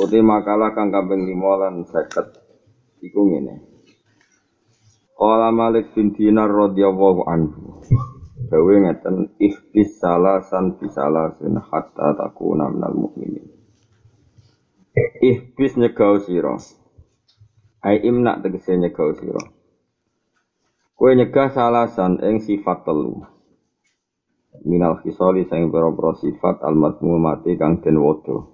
Uti makalah kang kaping 5 lan 50. Iku ngene. Qala Malik bin Dinar radhiyallahu anhu. Dawe ngeten ihbis salasan bisalasin hatta takuna minal mukminin. Ihbis nyegau sira. Ai imna tegese nyegau sira. Kowe nyegah salasan ing sifat telu. Minal khisali sing pira-pira sifat al mati kang den wodo.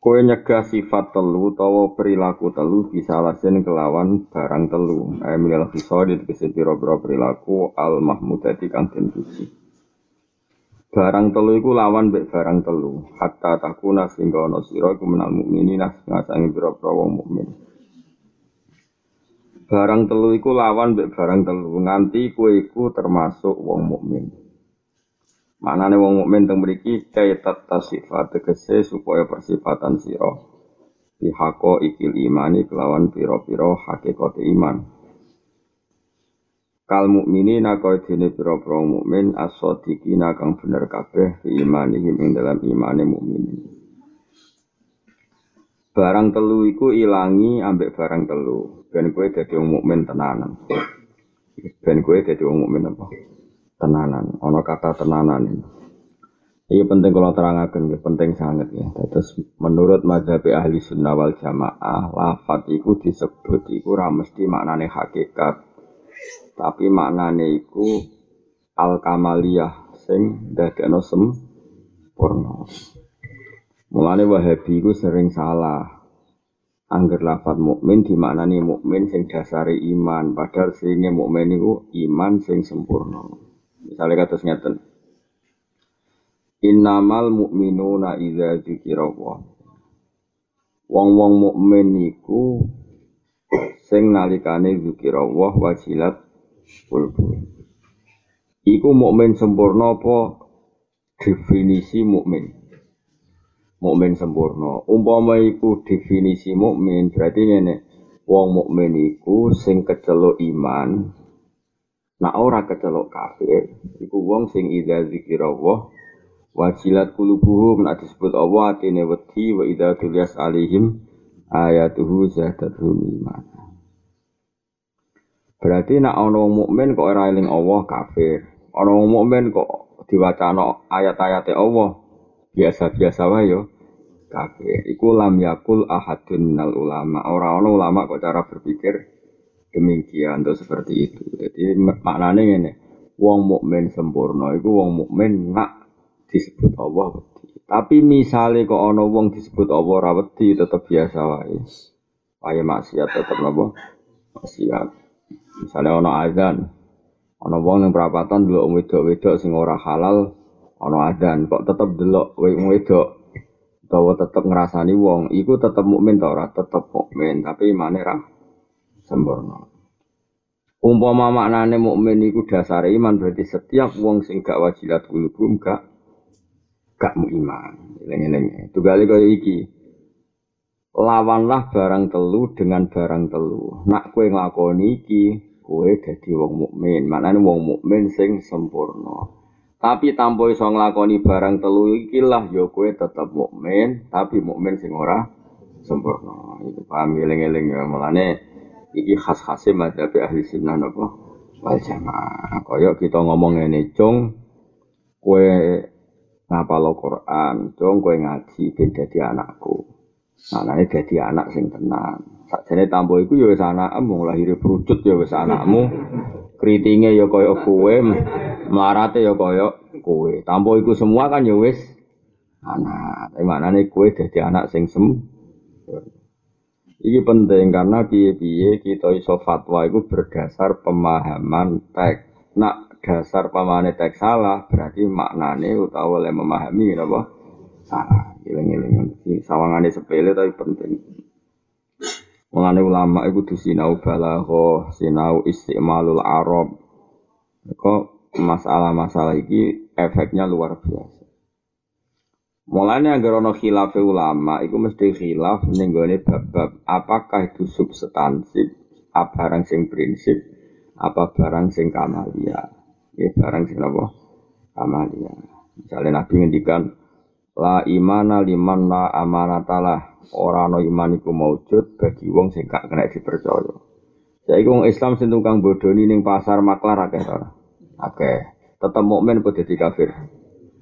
Kowe nyegah sifat telu utawa perilaku telu bisa alasin kelawan barang telu. Ai minal khisali tegese pira-pira perilaku al mahmudati kang den puji. Barang telu iku lawan mbek barang telu. Hatta takuna sehingga ana sira iku menal mukminina ngasangi pira-pira wong mukmin. Barang telu iku lawan mbek barang telu nganti kowe iku termasuk wong mukmin. Maknane wong mukmin teng mriki kaitat tasifat tegese supaya persifatan sira pihako ikil imani kelawan pira-pira hakikat iman. Kal mukminina kaya dene pira-pira mukmin as-sadiqina kang bener kabeh fi imanihim ing dalam imane mukminin. Barang telu iku ilangi ambek barang telu. Ben kowe dadi wong mukmin tenanan. Ben kowe dadi wong mukmin apa? Tenanan. Ana kata tenanan ini. Ini penting kalau terangkan, ya, penting sangat ya. Terus menurut mazhab ahli sunnah wal jamaah, lafat itu disebut itu mesti maknane hakikat. Tapi maknane iku al kamaliyah sing dadekno sempurna. Mulane Wahabi iku sering salah. Angger lafat mukmin dimaknani mukmin sing dasare iman, padahal sing mukmin iku iman sing sempurna. Misalnya kata ngeten. Innamal mu'minuna idza dzikira Wong-wong mukmin iku sing nalikane Allah wajilat kulbu. Iku mukmin sempurna apa definisi mukmin? Mukmin sempurna. Umpama iku definisi mukmin berarti ngene. Wong mukmin iku sing keceluk iman. Nah ora keceluk kafir. Iku wong sing idza dzikirallah wajilat qulubuhum nek disebut Allah atine wedi wa idza tulias alaihim ayatuhu zadatuhum iman. Berarti nak ana wong mukmin kok ora eling Allah kafir. Ana wong mukmin kok diwacana ayat-ayate Allah biasa-biasa wae yo kafir. Iku lam yakul ahadun nal ulama. Ora ana ulama kok cara berpikir demikian atau seperti itu. Jadi maknanya ini, wong mukmin sempurna iku wong mukmin nak disebut Allah. Tapi misalnya kok ana wong disebut Allah ora wedi tetep biasa wae. Wae maksiat tetep napa? Maksiat. Misalnya ono azan, ono wong yang perapatan dulu wedok-wedok sing ora halal, ono azan, kok tetep delok wedok, utawa tetep ngerasani wong, iku tetep mukmin ta ora? Tetep mukmin, tapi imane ra sempurna. Umpama maknane mukmin iku dasar iman berarti setiap wong sing gak wajilat kulubum gak gak mu iman. Eling-eling. Tugale kaya iki. Lawanlah barang telu dengan barang telu. Nak kue nglakoni iki, kowe dadi wong mukmin. Maknane wong mukmin sing sempurna. Tapi tanpa iso nglakoni barang telu iki lah ya kowe tetep mukmin, tapi mukmin sing ora sempurna. Itu paham eling-eling ya. Mulane iki khas-khase madzhab ahli sunnah napa wal jamaah. Kaya kita ngomong ngene, cung kowe ngapal Quran, cung kowe ngaji ben dadi anakku. Anaknya dadi anak sing tenang. Sakjane tambo iku ya wis anakmu, lahir perucut ya wis anakmu. Kritinge ya kaya kowe, marate ya kaya kowe. Tambo iku semua kan ya wis anak. Tapi maknane kowe dadi anak sing sem. Iki penting karena piye-piye kita iso fatwa itu berdasar pemahaman teks. Nak dasar pemahaman teks salah berarti maknane utawa oleh memahami apa Ah, giling-giling. Sawangane sepele tapi penting. Mengenai ulama itu tuh sinau balaghah, sinau istimalul arab. Kok masalah-masalah ini efeknya luar biasa. Mulanya agar ono khilaf ulama, itu mesti khilaf nenggone bab-bab apakah itu substansi, apa barang sing prinsip, apa barang sing kamalia. Ya barang sing apa? Kamalia. Misalnya Nabi ngendikan La imana liman la amanatalah Orang no iman iku maujud bagi wong sing gak kena dipercaya. Saiki wong Islam sing tukang bodoni ning pasar maklar akeh ora? Akeh. Tetep mukmin apa dadi kafir?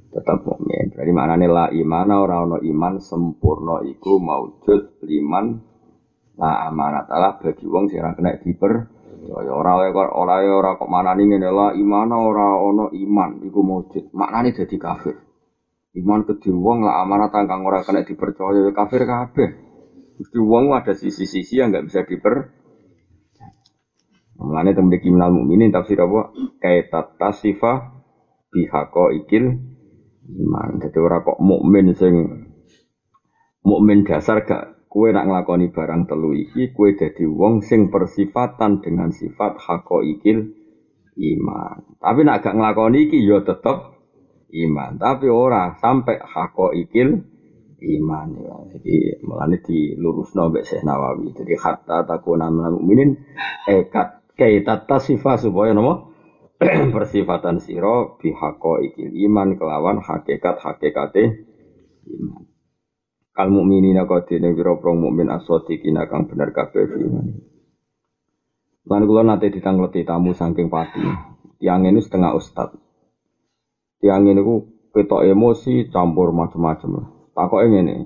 Tetep mukmin. Berarti maknane la imana ora ono iman sempurna iku maujud liman la amanatalah bagi wong sing ora kena dipercaya. Ora ora ora kok manani ngene la imana ora ono iman iku maujud. Maknane dadi kafir. Iman ke wong lah amanat kang ora kena dipercaya ya kafir kabeh. Mesti wong ada sisi-sisi yang nggak bisa diper teng mriki minal mukminin tafsir apa? Kaitat tasifa bihaqo ikil iman. Jadi ora kok mukmin sing mukmin dasar gak kue nak nglakoni barang telu iki kue dadi wong sing persifatan dengan sifat hako ikil iman. Tapi nak gak nglakoni iki ya tetep iman tapi ora sampai hako ikil iman ya. jadi melani di lurus nabi Syekh Nawawi jadi hatta takuna minal mukminin ekat kaita tasifa supaya nopo persifatan siro bihako ikil iman kelawan hakikat hakikate iman kal mukminina qadine wira prong mukmin asodiqina kang bener kabeh iman Lan kula nate ditangleti tamu saking pati. Yang ini setengah ustad Tiang ini ku ketok emosi campur macam-macam. Ini.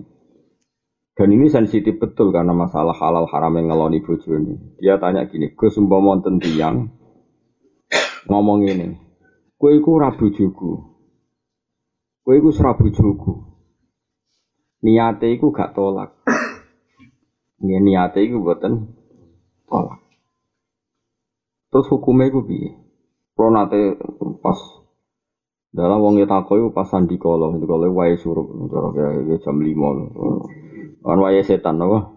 Dan ini sensitif betul karena masalah halal haram yang ngeloni ini. Dia tanya gini, gue sumpah monten tiang ngomong ini. Kue iku rabu jugu. Kue iku serabu jugu. Niate iku gak tolak. Ini niate iku buatan tolak. Terus hukumnya iku piye? Kalau nate pas dalam wong ya takoi pas sandi kolo, itu kalau wae suruh, cara kayak jam lima, kan wae setan apa?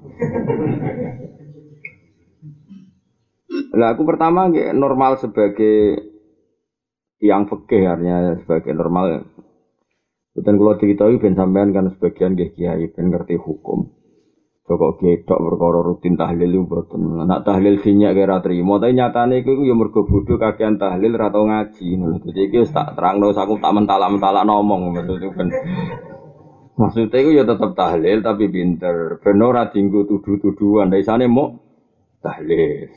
Lah aku pertama normal sebagai yang fikih artinya sebagai normal. Dan kalau diketahui ben sampean kan sebagian kiai ben ngerti hukum. Pokok gedok perkara rutin tahlil itu boten. Nak tahlil sinyak kira trimo, tapi nyatane iku ya mergo bodho kakean tahlil ra tau ngaji ngono. Iki wis tak terangno aku tak mentala-mentala ngomong maksudnya kan. Maksudnya itu ya tetap tahlil tapi pinter. Ben ora dinggo tuduh-tuduhan. Dari sana mau tahlil.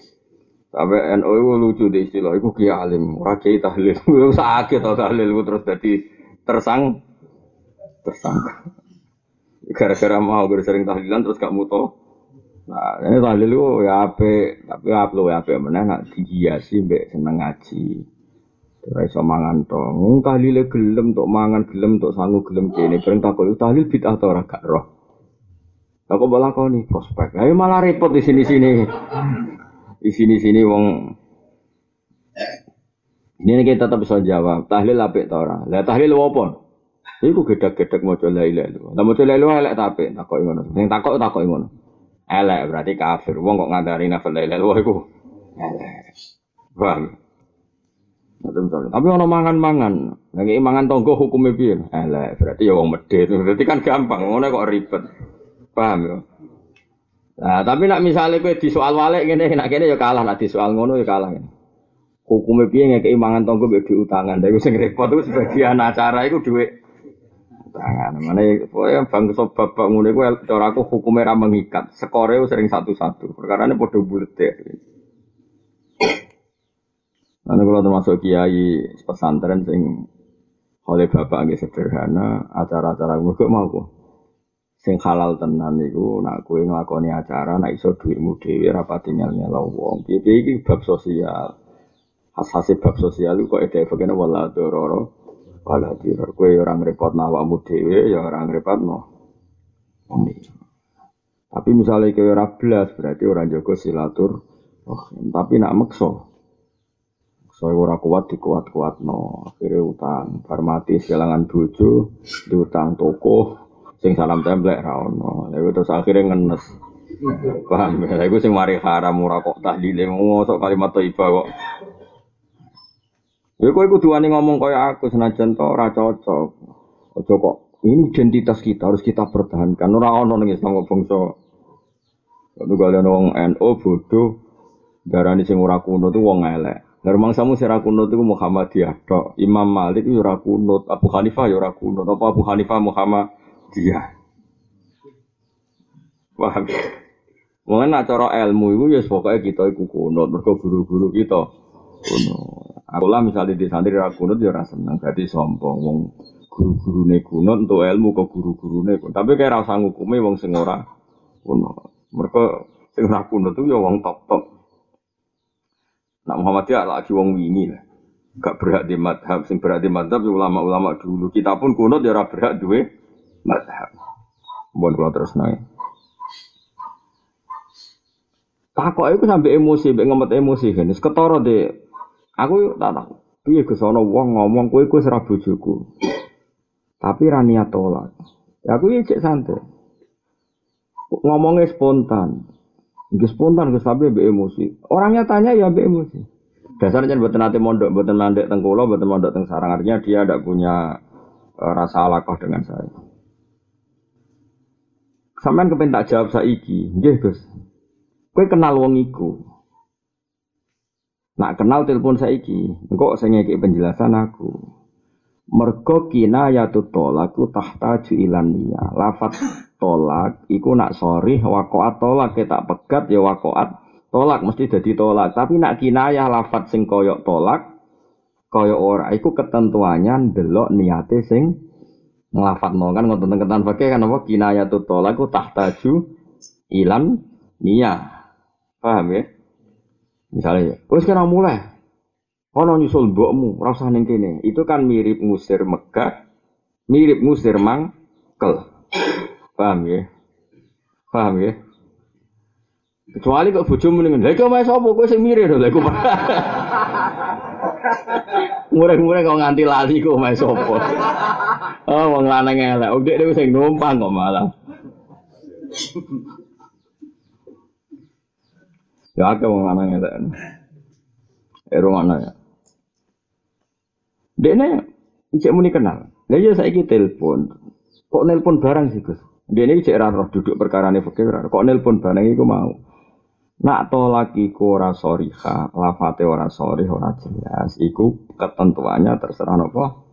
Sampai NU itu lucu di istilah, itu kiai alim, ora kiai tahlil. Sakit tau tahlil terus jadi tersang tersangka. Gara-gara mau gue sering tahlilan terus gak muto. Nah, ini tahlil itu ya ape, tapi apa lo ya ape mana nak dihiasi mbek seneng ngaji. Ora iso mangan tahlile gelem tok mangan gelem tok sangu gelem kene. Bareng takok tahlil bid'ah ta ora gak roh. Aku malah kau nih prospek. Ayo malah repot di sini-sini. Di sini-sini wong ini kita tetap bisa jawab. Tahlil apik ta ora? Lah tahlil apa? Iku gedek-gedek mau coba ilaha illallah. Lah maca la ilaha elek tapi takok ngono. Sing takok takok ngono. Elek berarti kafir. Wong kok ngandari nafal la ilaha illallah elek. Paham? Tapi ono mangan-mangan. Lagi mangan tonggo hukumnya piye? Elek. Berarti ya wong medhit. Berarti kan gampang. Ngono kok ribet. Paham ya? Nah, tapi nak misalnya kowe di soal walik ngene, nak kene ya kalah, nak di soal ngono ya kalah. Hukumnya piye ngekeki mangan tonggo mbek diutangan. Lha sing repot iku sebagian acara iku dhuwit tangan. Mana yang bangsa babak ngono iku cara aku hukumnya ra mengikat. Skore sering satu-satu. Perkara ini podo bulet ya. Nanti kalau termasuk kiai pesantren sing oleh bapak agak sederhana, acara-acara gue mau kok. Sing halal tenan niku nak kue ngelakoni acara nak iso duitmu dhewe rapat tinggal nyela wong. Piye iki bab sosial. Khas-khase bab sosial kok ede bagian wala dororo wala diror. Kue orang repot nawamu dewe, ya orang repot no. Tapi misalnya kue orang belas, berarti orang jago silatur. Oh, tapi nak makso. Soalnya orang kuat dikuat-kuat no. Akhirnya utang. Farmati kehilangan bojo, diutang toko. Sing salam templek ra ono. Lha terus akhirnya ngenes. Paham ya? Lha iku sing mari haram ora kok tahlile mosok kalimat thayyibah kok. Ya kowe kudu wani ngomong kaya aku senajan to ora cocok. Ojo kok ini identitas kita harus kita pertahankan. Ora ono ning Islam bangsa. Kalau kalian wong NO bodoh, darani sing ora kuno tuh wong elek. Nermang samu sing ora kunut iku Muhammadiyah tok. Imam Malik ora kunut, Abu Hanifah yo ora kunut. Apa Abu Hanifah Muhammadiyah? Paham? Wong nak cara ilmu iku ya pokoke kita iku kunut, mergo guru-guru kita kunut. Aku lah misalnya di santri ora kunut ya ora seneng, berarti sombong wong guru-gurune kunut untuk ilmu kok guru-gurune kunut. Tapi kayak rasa ngukume wong sing ora kunut. Mergo sing ora kunut itu ya wong top-top. Nak Muhammadiyah lagi wong wingi lah. Gak berhak di madhab, sing berhak di madhab ya ulama-ulama dulu. Kita pun kunut ya berhak duwe madhab. Bukan kalau terus naik. Takok itu sampai emosi, sampai ngemet emosi kan. Ketoro deh. Aku tak tahu. Piye ke sono wong ngomong kowe kowe serah bojoku. Tapi ra niat tolak. Ya aku ya cek santai. Ngomongnya spontan. Nggih spontan tapi be emosi. Orangnya tanya ya emosi. Dasarnya buat nanti mondok, buat mandek tengkulo, buat mondok teng sarang artinya dia tidak punya uh, rasa alakoh dengan saya. Sampean kepen tak jawab saiki, nggih Gus. Kowe kenal wong iku. Nak kenal telepon saiki, engko sing ngeki penjelasan aku. Mergo kinayatut tolaku tahta ilan niya. Lafat tolak iku nak sorry wakoat tolak kita pegat ya wakoat tolak mesti jadi tolak. Tapi nak kinayah lafat sing koyok tolak koyok ora iku ketentuannya delok niate sing ngelafat no kan ngotot ketan pakai kan apa kinayatut tolak ku tahta ilan niya. Paham ya? Misalnya, wes kena mulai Ono nyusul mbokmu, rasa ning kene. Itu kan mirip ngusir Mekah, mirip ngusir Mangkel. Paham ya? Paham ya? Kecuali kok bojomu ning lha kok sapa kowe sing mirip lho Murah-murah kok nganti lali kok mae sapa. Oh wong lanang elek, udah dhewe sing numpang kok malah. Ya akeh wong lanang elek. Ero mana ya? Dene ijek muni kenal. Lah iya saiki telepon. Kok nelpon barang sih, Gus? Dene ijek ra roh duduk perkarane fikir. Kok nelpon barang iku mau. Nak tolak iku ora soriha, lafate ora sorih, ora jelas. Iku ketentuannya terserah nopo.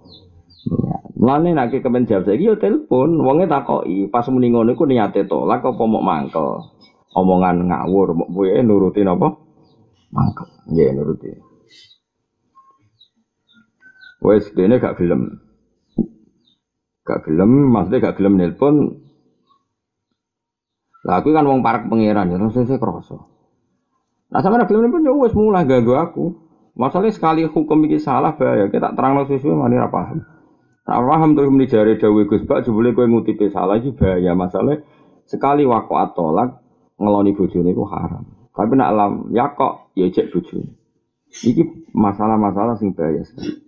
Ya. Mulane nek kepen jawab saiki yo telepon, wonge takoki, pas muni ngono iku niate tolak apa mangkel. Omongan ngawur, mau kowe nuruti napa? Mangkel. Nggih nuruti. Wes dene gak gelem. Gak gelem, maksudnya gak gelem nelpon. Lah aku kan wong parak pangeran ya, terus saya kerasa. Nah sama nak gelem nelpon ya wes mulai ganggu aku. Masalahnya sekali hukum ini salah bahaya, kita terang sesuai mana apa paham. Tak paham tuh muni jari dawe Gus Bak jebule kowe ngutipe salah iki bahaya. Masalah sekali waqaat tolak ngeloni bojone iku haram. Tapi nak alam ya kok ya cek bojone. Iki masalah-masalah sing bahaya sekali.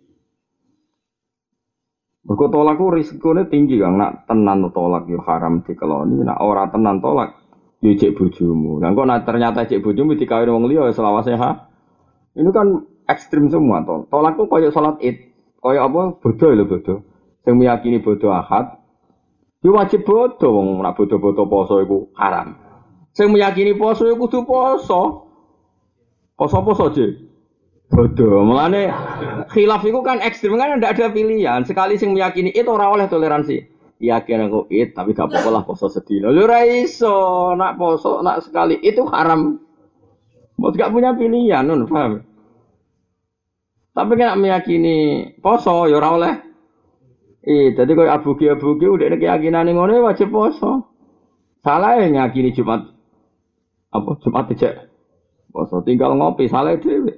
Mergo risikone tinggi Kang, nak tenan tolak yo haram dikeloni, nak ora tenan tolak yo cek bojomu. Lah kok nak ternyata cek bojomu dikawin wong liya selawase ha. Ini kan ekstrim semua tol. Tolak ku koyo salat Id, koyo apa bodoh lho bodoh. Sing meyakini bodoh ahad, yo wajib bodoh wong nak bodoh-bodoh poso iku haram. Sing meyakini poso iku kudu poso. Poso-poso aja. bodoh. Mulane khilaf itu kan ekstrim kan tidak ada pilihan. Sekali sing meyakini itu orang oleh toleransi. Yakin aku it tapi gak apa-apa lah poso sedih. Lu iso nak poso nak sekali itu haram. Mau gak punya pilihan, nun paham? Tapi kan meyakini poso ya oleh. Eh, tadi kau abu ki abu ki udah keyakinan yang ngono wajib poso. Salah ya nyakini Jumat apa Jumat aja poso tinggal ngopi salah dewe.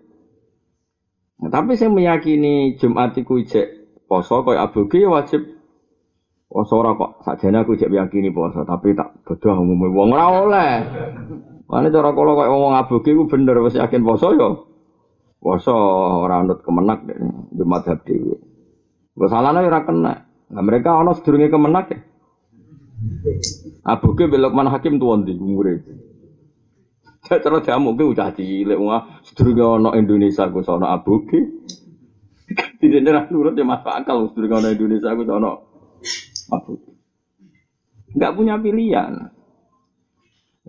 Nah, tapi saya meyakini Jumat iku ijek poso koyo aboge wajib poso ora kok sakjane aku ijek meyakini poso tapi tak bodoh umume wong ora oleh. Mane cara kula koyo wong aboge iku bener wis yakin poso yo. Poso ora anut kemenak deh Jumat hab dhewe. Kok salahnya ora kena. Nah, mereka ana sedurunge kemenak ya. Abuke belok mana hakim tuan di umure. Cara jamu ke udah cilik wah sedurunge ana Indonesia ku sono abuke. Tidak nurut ya masuk akal sedurunge ana Indonesia ku sono abuke. Enggak punya pilihan.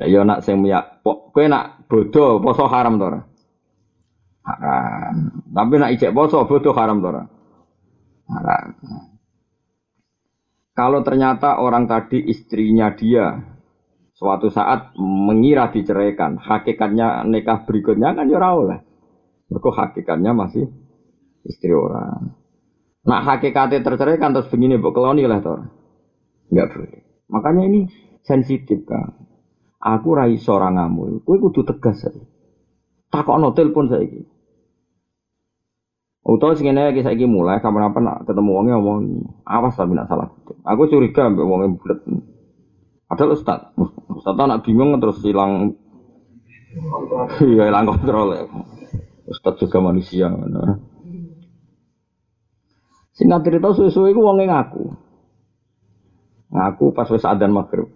Ya yo nak sing miyak kowe nak bodoh poso haram to ora? Haram. Tapi nak ijek poso bodoh haram to ora? Haram. Kalau ternyata orang tadi istrinya dia suatu saat mengira diceraikan, hakikatnya nikah berikutnya kan ya oleh. Mereka hakikatnya masih istri orang. Nah hakikatnya terceraikan terus begini bu keloni lah tor, nggak boleh. Makanya ini sensitif kan. Aku rai seorang ngamu, kue kudu tegas saya. Takok no telepon saya ini. Sing ngene iki saiki mulai kapan-kapan nak ketemu wonge ngomong awas tapi nak salah. Aku curiga mbek wonge bulet. Padahal ustad, ustad nak bingung terus hilang Iya hilang kontrol ya. Ustad juga manusia. Nah. Singkat cerita suwe-suwe iku wonge ngaku. Ngaku pas wis adzan maghrib.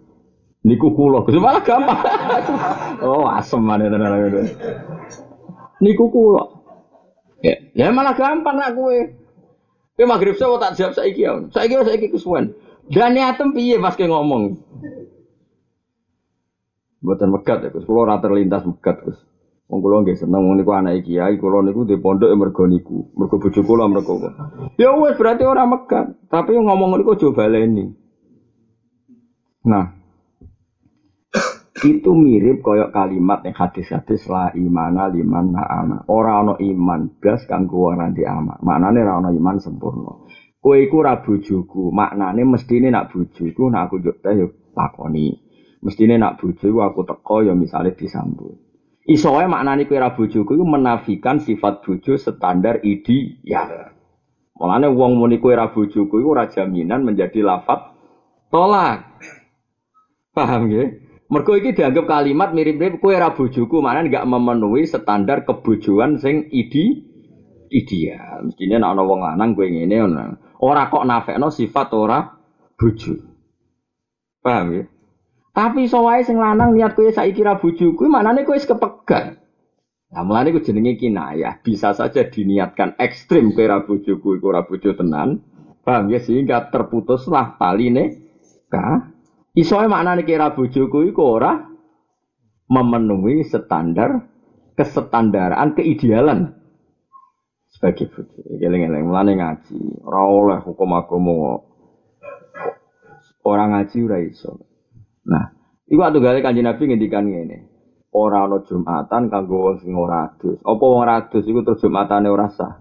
Niku kula, Gus malah gampang. oh, asem mana tenan Niku kula. Ya, ya malah gampang nak kue. Kowe maghrib saya tak jawab saiki ya. Saiki saiki kesuwen. Dan niatem piye pas ke ngomong? Buatan megat ya, Gus. Kulo ora terlintas megat, Gus. Wong kula nggih seneng wong niku anake kiai, kula niku di pondok ya mergo niku. Mergo bojo kula mergo. Ya wis berarti ora megat, tapi ngomong niku aja baleni. Nah, itu mirip koyok kalimat yang hadis-hadis la imana liman na ama. Ora iman blas kanggo wong nanti ama. Maknane ora ana iman sempurna. Kowe iku ora bojoku, maknane mestine nak bojoku nak aku teh yo lakoni. Mestine nak bojo aku teko ya misalnya disambut. Iso wae maknane kowe ora bojoku iku menafikan sifat bojo standar ideal. Mulane wong muni kowe ora bojoku iku ora jaminan menjadi lafat tolak. Paham nggih? Mergo iki dianggap kalimat mirip-mirip kowe ora bojoku, maknane enggak memenuhi standar kebojoan sing ide ideal. Mestine nek wong lanang kowe ngene ora kok nafekno sifat ora bojo. Paham ya? Tapi iso wae sing lanang niat kowe saiki ra bojoku, manane kowe wis kepegat. Nah, mulane ku jenenge kinayah, bisa saja diniatkan ekstrim kowe ra bojoku iku ora bojo tenan. Paham ya sehingga terputuslah taline ka. Iso wae maknane kira bojoku iku ora memenuhi standar kesetandaran keidealan sebagai bojo. Eling-eling mulane ngaji, ora oleh hukum agama orang ngaji ora iso. Nah, iku gale Kanjeng Nabi ngendikan ngene. Ora ana Jumatan kanggo wong sing ora adus. Apa wong adus iku terus Jumatane ora sah.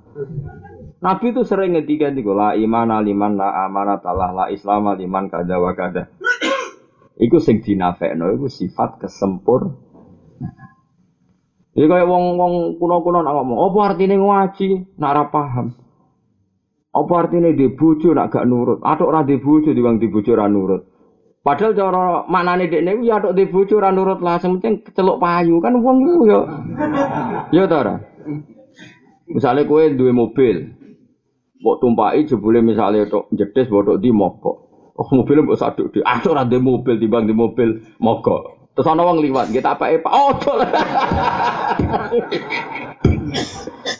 Nabi itu sering ngendikan iku la iman liman la amanat Allah la Islam liman kada wa kada. Iku sing dinafekno iku sifat kesempur. Jadi kayak wong-wong kuno-kuno nak ngomong, apa artinya ngaji? Nak ora paham. Apa artinya di nak gak nurut? Atau ora di diwang di nurut. Padahal cara maknane dekne ya tok di bojo ora nurut lah, sing penting payu kan wong iku ya. Ya ta? Misale kowe duwe mobil, mbok tumpaki jebule misale tok jedes mbok tok di mogok. Oh mobil mbok saduk di, ah ora di mobil timbang di mobil mogok. Terus ana wong liwat, nggih tak apake Pak. Oh,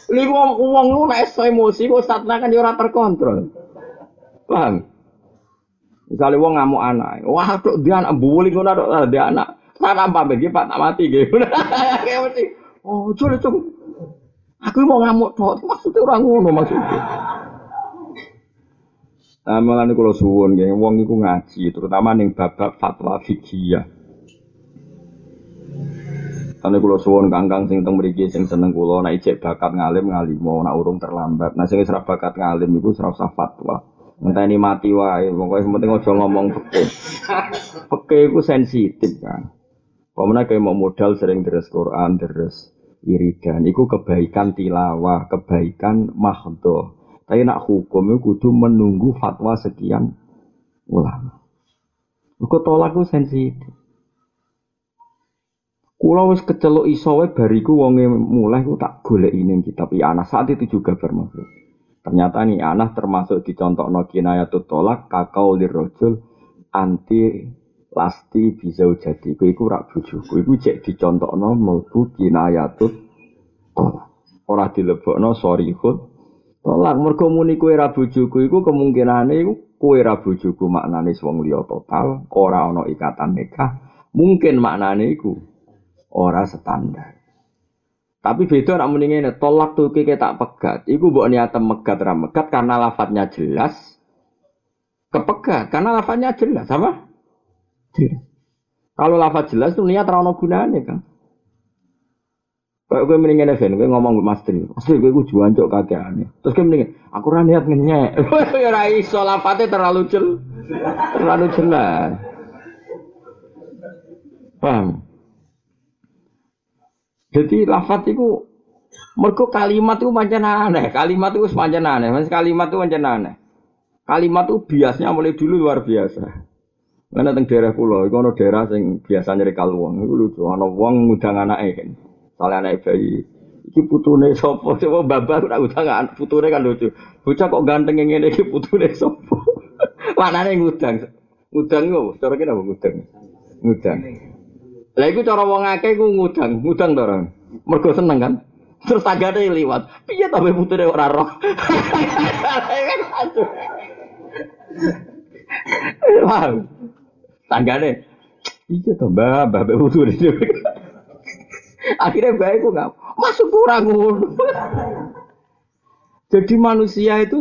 Lha wong wong lu nek emosi kok satna kan ya terkontrol. Paham? Misalnya wong ngamuk anak, wah tuh dia anak bully ngono tuh dia anak. Sana pamit gitu pak tak mati gitu. Kayak mesti. Oh cuy cuy. Aku mau ngamuk tuh, maksudnya orang ngono maksudnya. Nah, malah nih kalau suwun, geng, wong iku ngaji, terutama nih babak fatwa fikih Karena kalau suwon kangkang sing teng mriki sing seneng kula nek ijek bakat ngalim ngalimo nek urung terlambat. Nah sing wis bakat ngalim iku ora usah fatwa. Ini mati wae, pokoknya penting aja ngomong peke. Peke itu sensitif kan. Pemana kayak mau modal sering deres Quran, deres wiridan, itu kebaikan tilawah, kebaikan mahdoh. Tapi nak hukum itu kudu menunggu fatwa sekian ulama. Kau tolak itu sensitif. Kulo wis kecelok iso wae bariku wonge mulai ku tak golek ini kitab anak saat itu juga bermakhluk. Ternyata nih anak termasuk dicontoh no kinayatut tolak kakau lirrojul anti lasti bisa jadi iku rak bojoku. Iku cek dicontokno mlebu kinayatut tolak. Ora dilebokno sorihut tolak. Mergo muni kowe ra bojoku iku kemungkinane iku kowe ra bojoku maknane wong liya total ora ana ikatan nikah. Mungkin maknane iku ora standar tapi beda nak ngene tolak tuh kike tak pegat iku mbok niatem megat ra megat karena lafadznya jelas kepegat karena lafadznya jelas apa jelas kalau lafadz jelas tuh niat ra ono gunane kan Kayak gue mendingin Evan, gue ngomong Mas Tri, Mas Tri, gue gue juan cok kakeannya. Terus gue mendingin, aku rani niat ngenyek. Ya rai lapatnya terlalu jel, terlalu jelas. Paham? Jadi lafat itu mereka kalimat itu macam aneh, kalimat itu macam aneh, mas kalimat itu macam aneh. Kalimat itu biasanya mulai dulu luar biasa. Karena teng daerah pulau, itu ada daerah yang biasanya rekal uang, itu lucu, ada uang ngudang anak kan. Soalnya anak bayi. Iki putune sopo? Coba babak udah utang kan putune kan lucu. Bocah kok ganteng yang ini iki putune sopo? Manane ngudang. Ngudang yo, cara kira ngudang. Ngudang. Lah iku cara wong akeh iku ngudang, ngudang to ora. Mergo seneng kan. Terus tanggane liwat. Piye ta putune ora roh. Wah. Tanggane. Iya to, Mbak, Mbak putune. Akhirnya baik kok nggak masuk kurang Jadi manusia itu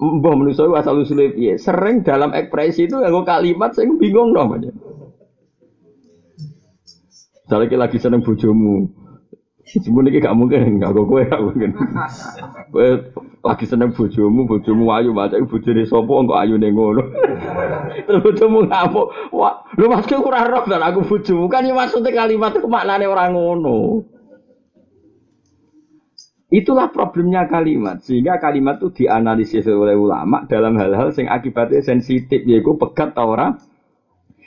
mbah manusia asal usulnya sering dalam ekspresi itu yang kalimat saya bingung namanya. Misalnya lagi seneng bojomu, Semuanya ini gak mungkin, gak kok kowe gak mungkin. Kowe lagi seneng bojomu, bojomu ayu maca bojone sapa engko ayune ngono. Terus bojomu ngamuk, wah, lu maksudku ora roh dan aku bojomu? Kan ya maksudnya kalimat itu maknane orang ngono. Itulah problemnya kalimat, sehingga kalimat itu dianalisis oleh ulama dalam hal-hal yang akibatnya sensitif, yaitu pegat taura,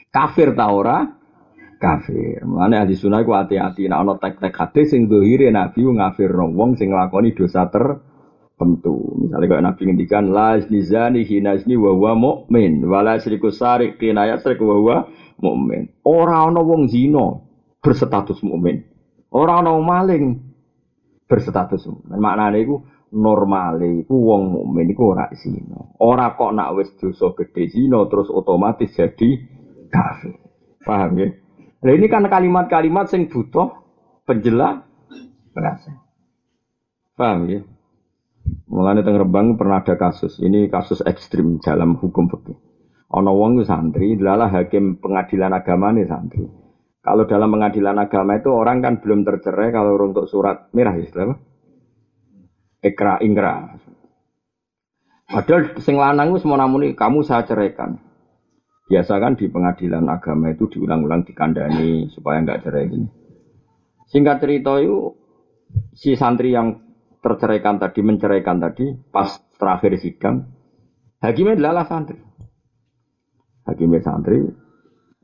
kafir taura, kafir. Mulane ahli sunnah iku hati-hati nek ana tek-tek hadis sing dohire nabi ngafirno wong sing nglakoni dosa tertentu. Misalnya kayak nabi ngendikan la nizani hinazni wa huwa mukmin wala syriku sarik kinayat syrik wa huwa mukmin. Ora ana wong zina berstatus mukmin. Ora ana maling berstatus mukmin. Maknane iku normale iku wong mukmin iku ora zina. Ora kok nak wis dosa gedhe zina terus otomatis jadi kafir. Paham ya? Nah ini kan kalimat-kalimat yang butuh penjelas penjelasan. Paham ya? Mulanya teng Rembang pernah ada kasus. Ini kasus ekstrim dalam hukum fikih. Ono wong santri, adalah hakim pengadilan agama nih santri. Kalau dalam pengadilan agama itu orang kan belum tercerai kalau untuk surat merah istilah Ekra ingkra. Padahal sing lanang wis namuni kamu saya ceraikan. Biasa kan di pengadilan agama itu diulang-ulang dikandani supaya nggak cerai gini. Singkat cerita itu si santri yang terceraikan tadi menceraikan tadi pas terakhir sidang hakimnya adalah santri. Hakimnya santri.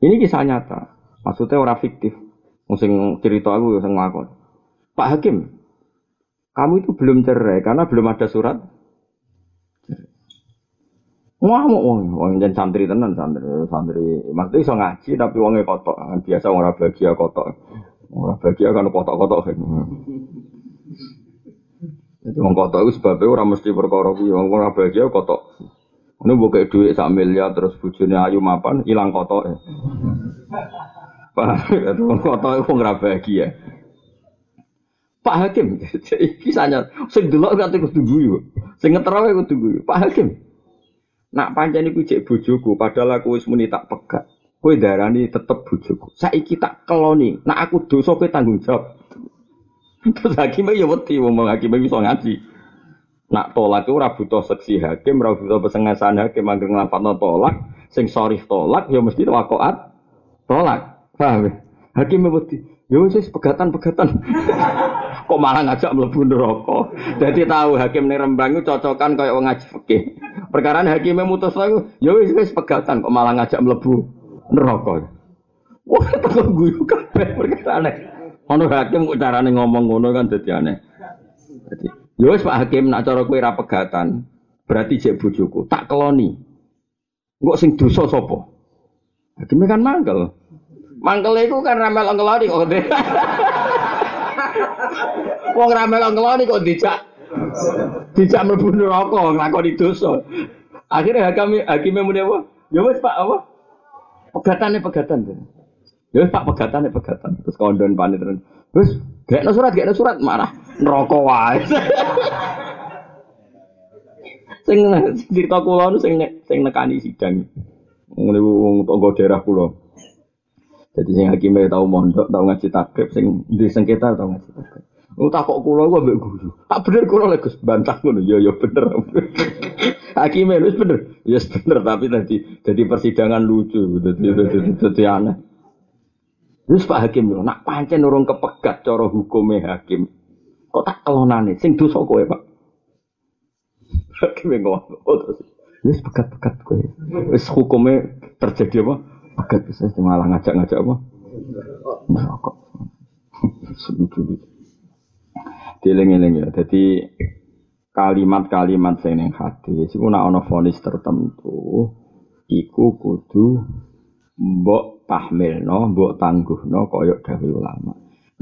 Ini kisah nyata. Maksudnya orang fiktif. Musim cerita aku yang. Pak Hakim, kamu itu belum cerai karena belum ada surat Ngamuk wong, wong jan santri tenan santri, santri. Maksudnya iso ngaji tapi wonge kotok. Kan biasa ora bahagia kotok. Ora bahagia kan kotok-kotok. Jadi wong kotok itu sebabnya orang mesti perkara kuwi, wong ora bahagia kotok. Ini buka duit sak miliar terus bujune ayu mapan hilang kotok. Pak, wong kotok itu ora bahagia. Pak Hakim, kisahnya, sing delok kate kudu guyu. Sing ngeterawe kudu guyu. Pak Hakim, Nak pancen iku cek bojoku, padahal aku wis muni tak pegat. Kowe darani tetep bojoku. Saiki tak keloni. Nak aku dosa kowe tanggung jawab. Terus hakim ya wedi wong hakim iso ngaji. Nak tolak ora butuh seksi hakim, ora butuh pesengasan hakim anggere nglapatno tolak, sing sorry tolak ya mesti wakoat tolak. Paham ya? Hakim wedi. Ya wis pegatan-pegatan. Kok malah ngajak mlebu neraka. Dadi tahu hakim ning Rembang cocokan kaya wong ngaji fikih. Perkara hakim mutus aku, ya wis wis pegatan kok malah ngajak mlebu neraka. Wah, tak guyu kabeh perkara aneh. Ono hakim kok carane ngomong ngono kan dadi aneh. Dadi, ya wis Pak Hakim nak cara kowe ra pegatan, berarti jek bojoku, tak keloni. Engko sing dosa sapa? Hakimnya kan mangkel. Mangkel itu kan ramel ngeloni kok. Wong ramel ngeloni kok dijak dijak mlebu neraka nglakoni dosa. Akhirnya hakim hakimnya muni apa? Ya wis Pak apa? Pegatane pegatan. Ya wis Pak pegatane pegatan. Terus kondon panit terus. Wis gekno surat, gekno surat marah neraka wae. sing cerita kula nu sing sing nekani sidang. Ngene wong tangga daerah kula. Jadi sing hakime tau mondok, tau ngaji takrib, sing di sengketa tau ngaji takrib. Oh tak kok kula gua mbek guru. Tak bener kula lek Gus bantah ngono. Ya ya bener. Hakime wis bener. Ya yes, bener tapi tadi jadi persidangan lucu. Dadi dadi aneh. Terus Pak Hakim lho, nak pancen urung kepegat cara hukume hakim. Kok tak kelonane sing dosa kowe, Pak. Hakim ngomong, oh terus wis pegat-pegat kowe. Wis hukume terjadi apa? Pegat bisa malah ngajak-ngajak apa? Merokok. Selucu Dieling-eling ya. Jadi kalimat-kalimat sing ning hadis iku nek ana vonis tertentu iku kudu mbok tahmilno, mbok tangguhno kaya dawuh ulama.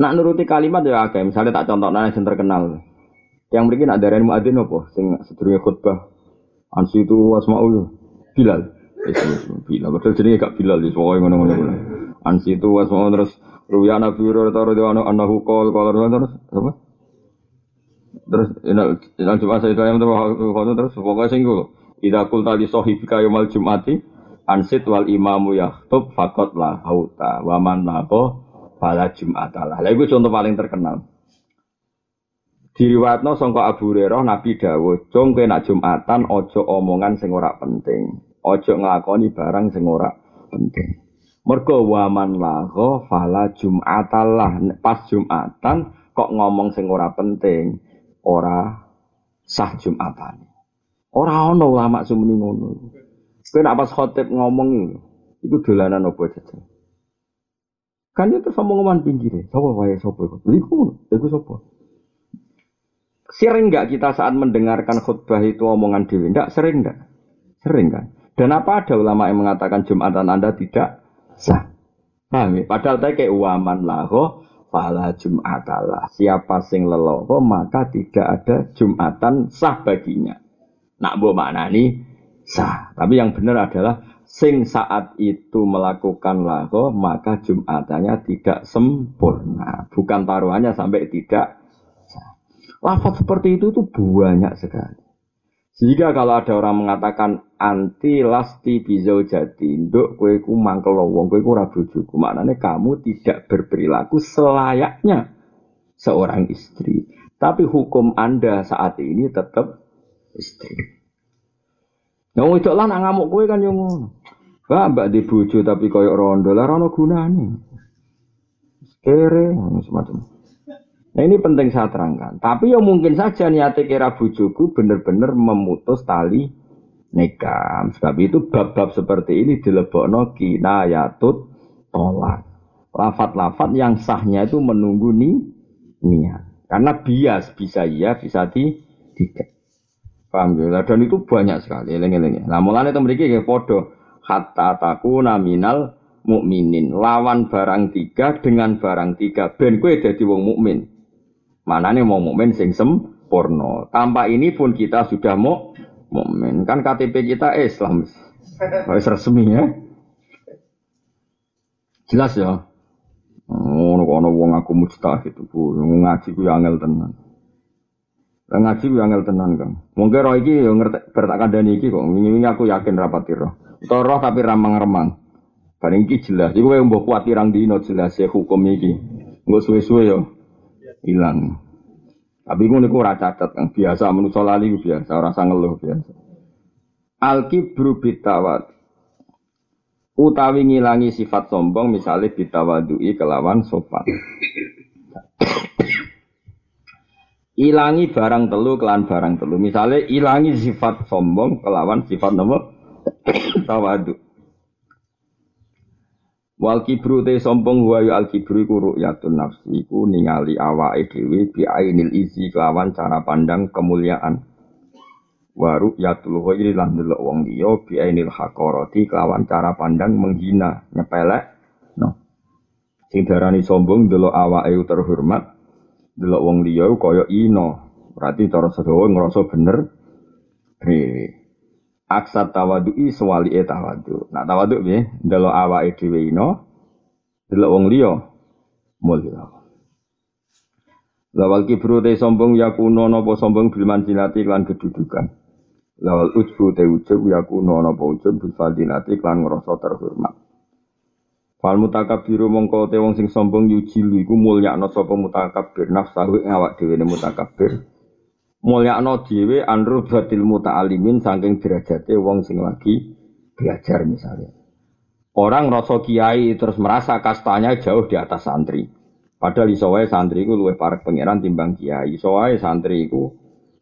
Nak nuruti kalimat ya akeh, misalnya tak contohna sing terkenal. Yang mriki nak darani muadzin apa sing sedurunge khutbah. Ansi itu wasmaul Bilal. Bilal, betul jenenge gak Bilal, wis pokoke ngono-ngono. Ansi itu wasmaul terus Ruya Nabi Hurairah radhiyallahu anhu qol qala terus apa? Terus inal Jumat saya tanya terus pokoknya sing gue. Ida kul tali sohibika yomal Jumati ansit wal imamu yahtub fakot lah hauta waman lako fala Jumatalah. Lah itu contoh paling terkenal. Diriwatno sangka Abu Hurairah Nabi dawuh, "Cung kowe nak Jumatan ojo omongan sing ora penting. Ojo nglakoni barang sing ora penting." Mergo waman laho fala Jumatalah. Pas Jumatan kok ngomong sing ora penting ora sah Jumatan. Ora ana ulama sumuni ngono. Kowe nek pas khotib ngomong iku dolanan apa jajal. Kan itu sama ngomongan pinggir, sapa wae sapa iku. Iku iku sapa? Sering nggak kita saat mendengarkan khutbah itu omongan dewi? Enggak, sering enggak? Sering kan? Dan apa ada ulama yang mengatakan Jumatan Anda tidak sah? Paham ya? Padahal tadi kayak uaman laho fala jum'atalah. Siapa sing leloho maka tidak ada jumatan sah baginya. Nak bu maknani sah. Tapi yang benar adalah sing saat itu melakukan laho maka jumatannya tidak sempurna. Bukan taruhannya sampai tidak sah. Lafaz seperti itu tuh banyak sekali. Jika kalau ada orang mengatakan anti lasti bizau jadi, nduk kue ku mangkel wong kue ku juku, maknanya kamu tidak berperilaku selayaknya seorang istri. Tapi hukum anda saat ini tetap istri. Yang itu lah nak ngamuk kue kan yang. Wah, mbak di buju tapi koyok rondo lah rono gunane. Kere, semacam. Nah ini penting saya terangkan. Tapi ya mungkin saja niatnya kira bujuku benar-benar memutus tali nikah. Sebab itu bab-bab seperti ini dilebokno kinayatut tolak. Lafat-lafat yang sahnya itu menunggu nih niat. Karena bias bisa iya, bisa di tidak. Paham ya? Dan itu banyak sekali. Lengi-lengi. Nah mulanya itu mereka kayak podo. Hatta taku naminal mukminin lawan barang tiga dengan barang tiga ben kue jadi wong mukmin Mana nih mau mukmin sing sempurna. Tanpa ini pun kita sudah mau mukmin. Kan KTP kita Islam. Harus resmi ya. Jelas ya. Oh, ono wong aku mustahil itu bu, ngaji ku angel tenan. Ngaji ku angel tenan kan. Mungkin roh iki yo ngerti bertak kandhani iki kok. Wingi-wingi aku yakin rapati roh. Roh tapi ramang-remang. Bareng iki jelas. Iku kowe mbok kuat pirang dino jelas ya hukum iki. Engko suwe-suwe yo hilang. Tapi ngono niku ora cacat yang biasa menungso lali biasa, ora ngeluh biasa. Al kibru utawi ngilangi sifat sombong misalnya bitawadui kelawan sopan. ilangi barang telu kelan barang telu. Misalnya ilangi sifat sombong kelawan sifat nomor tawadu. Wal kibru te sombong wa al kibru iku ru'yatun nafsi iku ningali awake dhewe bi ainil izi kelawan cara pandang kemuliaan. Waru yatul ghairi lan delok wong liya bi ainil haqarati kelawan cara pandang menghina, nyepelek. No. Sing darani sombong delok awake terhormat, delok wong liya kaya ino. Berarti cara sedawa ngrasa bener. Rewe. Aksat tawadu'i sewali e tawadu. Nak tawadu piye? Delok awake dhewe ino, delok wong liya mulya. Lawal kibru te sombong yakuno napa sombong bil manzilati lan kedudukan. Lawal ujbu te ujub yakuno napa ujub bil fadilati lan ngrasa terhormat. Fal mutakabbiru mongko te wong sing sombong yujilu iku mulyakno sapa mutakabbir nafsahu awak dhewe ne mutakabbir. Mulyakno dhewe anru batil muta'alimin saking derajate wong sing lagi belajar misalnya. Orang rasa kiai terus merasa kastanya jauh di atas santri. Padahal iso wae santri iku luwih parek pangeran timbang kiai. Iso wae santri iku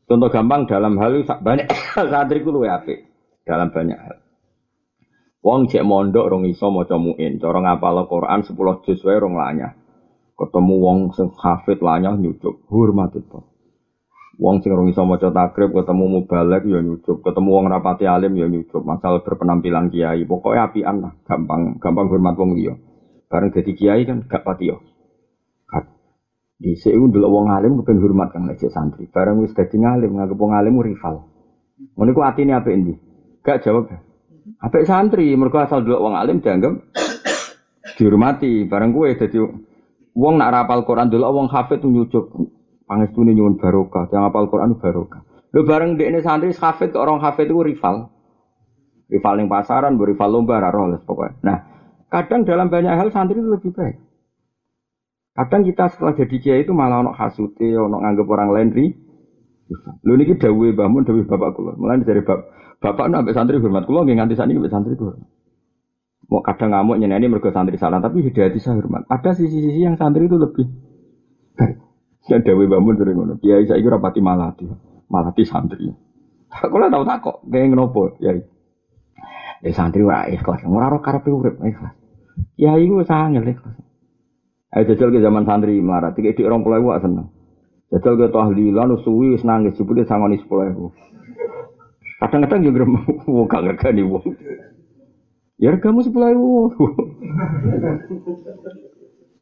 contoh gampang dalam hal banyak santri iku luwih apik dalam banyak hal. Wong cek mondok rong iso maca muin, cara ngapal Quran 10 juz wae rong lanyah. Ketemu wong sing hafid lanyah nyucuk, hormat itu. Wong sing rong iso maca takrib ketemu mubalek ya nyucuk, ketemu wong rapati alim ya nyucuk, masalah berpenampilan kiai. Pokoknya apian lah, gampang gampang hormat wong liya. Bareng jadi kiai kan gak pati yo. Di sini dulu wong alim kepen hormat kang nek santri. Bareng wis dadi ngalim nganggep wong alim rival. Ngono iku atine apik endi? Gak jawab. Apik santri, mergo asal dulu wong alim dianggap dihormati. Bareng kowe dadi wong nak rapal Quran dulu wong hafid nyucuk. Pangestune nyuwun barokah, yang apal Quran barokah. Lho bareng dekne santri hafid ke orang hafid itu rival. Rival yang pasaran, rival lomba, raro pokoknya. Nah, kadang dalam banyak hal santri itu lebih baik. Kadang kita setelah jadi kiai itu malah ono hasute, ono nganggep orang lain ri. Lho niki Mbah Mun dawuhe bapak kula. Mulane dari bab bapak nambah santri hormat kula nggih nganti saniki mbek santri kula. Mau kadang ngamuk nyeneni mergo santri salah, tapi di hati saya hormat. Ada sisi-sisi yang santri itu lebih baik. Yang dawuhe Mbah Mun sering ngono. Kiai saiki rapati malati. Malati santri. Aku lah tau tak kok, kayak ngenopo, ya. Eh santri ora ikhlas, ora ora karepe urip ikhlas. Kiai ku sangat ikhlas. Ayo jajal ke zaman santri melarat, tiga di orang pulau seneng. Jajal ke tahlilan, suwi, nangis, jebule sangoni sepuluh ribu. Kadang-kadang juga mau gak ngergani wong. Ya kamu sepuluh ribu.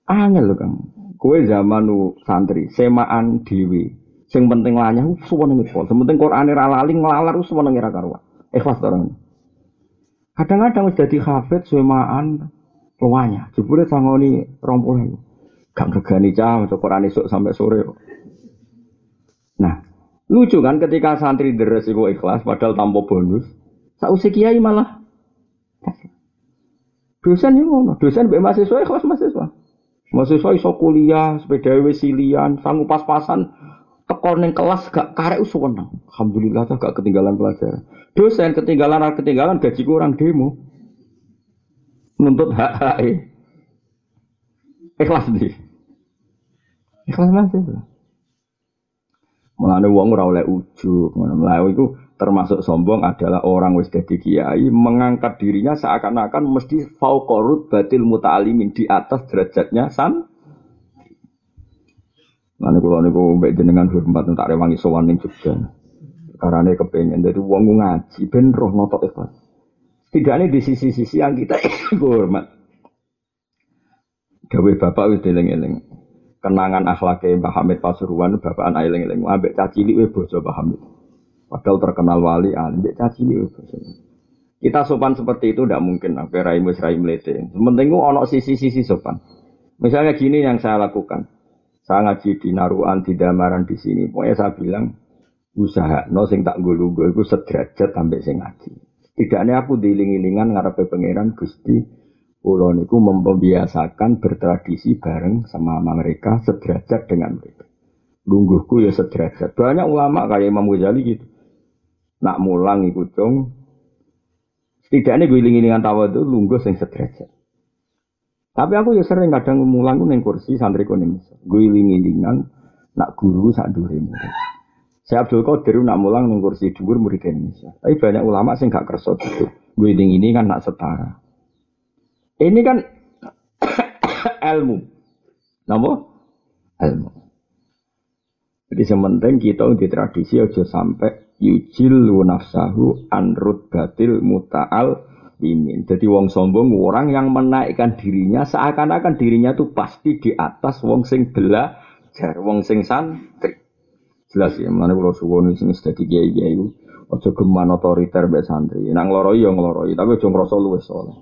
Angel loh kang. Kue zaman santri, semaan dewi. Sing penting lanya, semua nengi pol. Sing penting Quran era lali ngelalar, semua nengi karuan. Ikhlas orang. Kadang-kadang sudah di hafid, semaan, Luanya, jebule sangoni puluh. Gak regani cah maca Quran esuk sampai sore. Nah, lucu kan ketika santri deres iku ikhlas padahal tanpa bonus. Sausi kiai malah dosen yang ngono, dosen mbek mahasiswa ikhlas mahasiswa. Mahasiswa iso kuliah, sepeda wesilian, sanggup pas-pasan tekor ning kelas gak karek usuwenang. Alhamdulillah gak ketinggalan pelajaran. Dosen ketinggalan ketinggalan gaji kurang demo. Nuntut hak hak ikhlas nih ikhlas masih Mulane wong ora oleh ujug, ngono. Itu termasuk sombong adalah orang wis dadi kiai mengangkat dirinya seakan-akan mesti fauqarut batil muta'alimin di atas derajatnya san. Mulane kula niku mbek jenengan hormat tak rewangi sowan ning Jogja. Karane kepengin dadi wong ngaji ben roh notok ikhlas. Setidaknya di sisi-sisi yang kita hormat. Gawe bapak wis eling-eling. Kenangan akhlaknya Mbah Hamid Pasuruan bapak anak eling-eling. Ambek cacili wis bojo Mbah Hamid. Padahal terkenal wali alim, cacili wis bojo. Kita sopan seperti itu tidak mungkin. Apa raimu rai melete. Sementing ono sisi-sisi sopan. Misalnya gini yang saya lakukan. Saya ngaji di Naruan, di Damaran di sini. Pokoknya saya bilang usaha no sing tak gulu gue itu sederajat sampai sing ngaji. Tidaknya aku diiling-ilingan ngarepe pangeran Gusti Kulo niku membiasakan bertradisi bareng sama mereka sederajat dengan mereka. Lungguhku ya sederajat. Banyak ulama kayak Imam Ghazali gitu. Nak mulang ikut dong. Setidaknya gue iling-ilingan tawa itu lungguh yang sederajat. Tapi aku ya sering kadang mulang neng kursi santri kuning. Gue iling-ilingan nak guru sak dure saya Abdul Qadir nak mulang ning kursi dhuwur murid Indonesia. Tapi banyak ulama sing gak kerso gitu. Gue ini kan nak setara. Ini kan ilmu. Napa? Ilmu. Jadi sementing kita di tradisi aja sampai yujillu nafsahu anrut batil muta'al imin. Jadi wong sombong orang yang menaikkan dirinya seakan-akan dirinya itu pasti di atas wong sing belajar, wong sing santri. Jelas ya, mana kalau suwoni sing dadi kiai-kiai itu ojo geman otoriter mbek santri. Nang ngloroi ya ngloroi, tapi ojo ngrasa luwes soleh.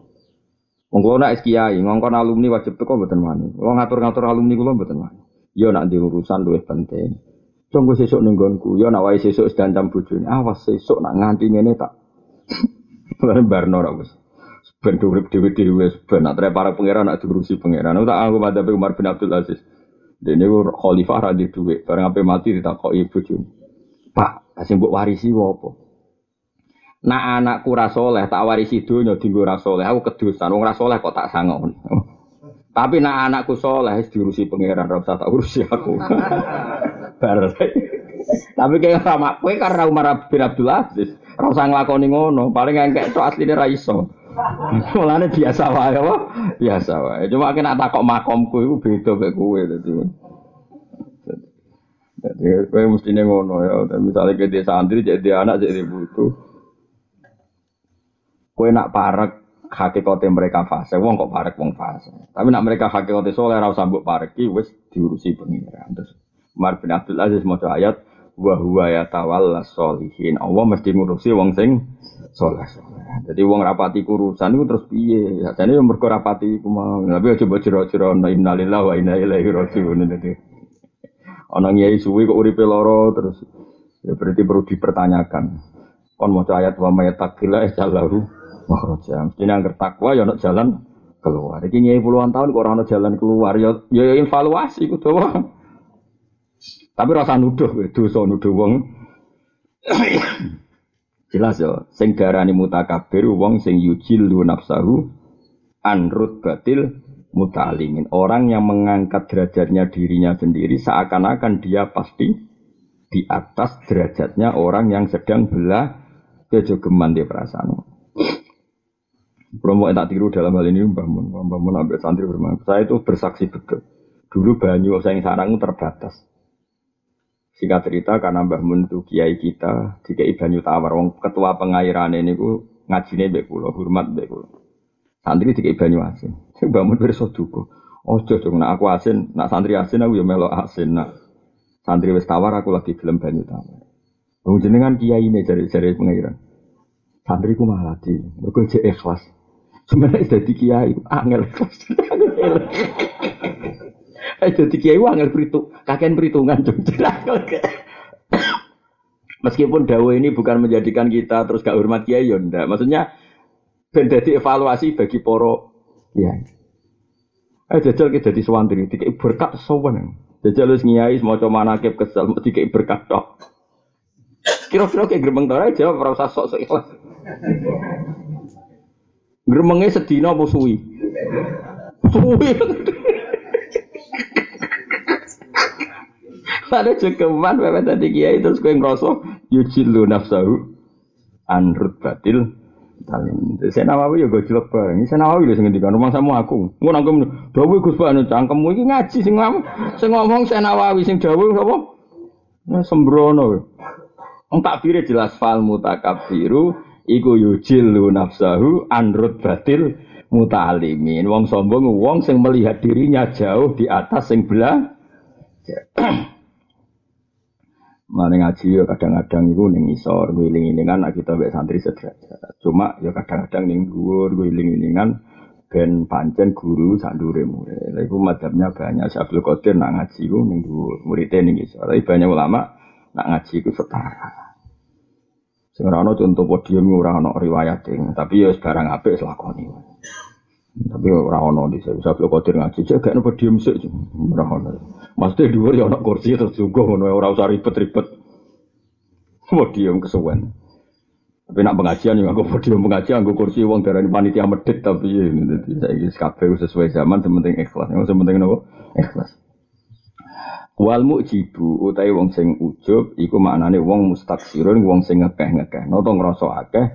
Wong kula nak kiai, ngongkon alumni wajib teko mboten wani. Wong ngatur-ngatur alumni kula mboten wani. Ya nak di urusan luwih penting. Tunggu sesuk ning nggonku, ya nak wae sesuk sedancam bojone. Awas sesuk nak nganti ngene tak Lan barno ora wis. Ben urip dhewe-dhewe ben nak para pangeran nak diurusi pangeran. Tak aku pada Umar bin Abdul Aziz. Dene ku khalifah ra di dhuwit, bareng ape mati ditakoki bojone. Pak, kasih mbok warisi apa? Nak anakku ra saleh tak warisi donya dienggo ra saleh. Aku kedusan wong ra saleh kok tak sangon. Tapi nak anakku soleh diurusi pangeran ra tak urusi aku. Bar. Tapi kayak sama kue karena Umar bin Abdul Aziz. Rasa ngelakoni ngono, paling engkek itu aslinya ra iso. Mulane biasa wae apa? Biasa wae. Cuma kena takok makomku iku beda mek kowe dadi. Jadi kowe mestine ngono ya. Misalnya ke desa santri jadi anak jadi butuh. Kowe nak parek hakikate mereka fase, wong kok parek wong fase. Tapi nak mereka hakikate soleh ora usah mbok pareki wis diurusi pengiran. Terus Umar bin Abdul Aziz maca ayat wa huwa yatawalla sholihin. Allah mesti ngurusi wong sing soleh Jadi wong rapati kurusan itu terus piye? Jadi yang mergo rapati iku mau. Tapi aja mbok jero-jero innalillahi wa inna ilaihi rajiun. Dadi ana kiai suwi kok uripe lara terus ya berarti perlu dipertanyakan. Kon mau ayat wa may taqilla jalahu makhraja. Mesti nang takwa ya ana jalan keluar. Iki nyai puluhan tahun kok ora ana jalan keluar ya ya evaluasi ku doang. Tapi rasa nuduh, dosa nuduh wong. Jelas ya, sing darani mutakabir wong sing yujilu nafsahu anrut batil mutalimin. Orang yang mengangkat derajatnya dirinya sendiri seakan-akan dia pasti di atas derajatnya orang yang sedang belah kejogeman di perasaan. Promo tak tiru dalam hal ini Mbah Mun, Mbah Mun ambil santri bermain. Saya itu bersaksi betul. Dulu banyu saya yang sarang terbatas. Singkat cerita karena Mbah Mun itu kiai kita, dikai banyu tawar, wong ketua pengairan ini ku ngajine mbek kula, hormat mbek. Santri dikai banyu asin. Mbah Mun pirsa duka. Ojo nak aku asin, nak santri asin aku ya melok asin, nak santri wis tawar aku lagi gelem banyu tawar. Wong jenengan kiai ini cari-cari pengairan. Santri ku malah di, mergo ikhlas. Sebenarnya jadi kiai, angel. Eh jadi kiai angel perhitung, kakek perhitungan Meskipun dawa ini bukan menjadikan kita terus gak hormat kiai ya ndak. Maksudnya ben dadi evaluasi bagi poro kiai. Eh jajal kita jadi sewantri, tiga berkat sowan. Jajal wis ngiyai semacam manakib kesel, tiga berkat tok. Kira-kira kayak gerbang tara jawab ora usah sok-sok ikhlas. Gremenge sedina apa suwi? Suwi. Ada cekeman pepe tadi kiai terus kowe ngrasa yujilu nafsahu anrut batil talim. Saya nawawi ya gojlok bareng. Saya nawawi lho sing ngendikan rumah sama aku. Ngono aku dawuh Gus Pak cangkemmu iki ngaji sing ngomong sing ngomong saya nawawi sing dawuh sapa? Nah, sembrono. Wong takbire jelas fal mutakabbiru iku yujilu nafsahu anrut batil mutalimin. Wong sombong wong sing melihat dirinya jauh di atas sing belah. Mana ngaji ya kadang-kadang itu ning isor guling-gilingan nak kita mbek santri sederajat. Cuma ya kadang-kadang ning dhuwur guling-gilingan ben pancen guru sak ndure murid. Lha iku madhabnya banyak Syaikhul Qadir nak ngaji ku ning dhuwur, muridé ning isor. Tapi banyak ulama nak ngaji ku setara. Sing ora contoh podium ana riwayat tapi ya barang apik lakoni. Tapi ora ono di saya bisa kotir ngaji, cek gak nopo diem sih, ora ono. Maksudnya dua ya ono kursi terus juga ono ora usah ribet-ribet. Mau diem kesuwen. Tapi nak pengajian ya aku podium pengajian, aku kursi uang darah panitia medit tapi ya jadi saya ini kafe sesuai zaman, sementing ikhlas, yang sementing nopo ikhlas. Wal mujibu utai wong sing ujub iku maknane wong mustaksirun wong sing ngekeh-ngekeh. Noto ngrasa akeh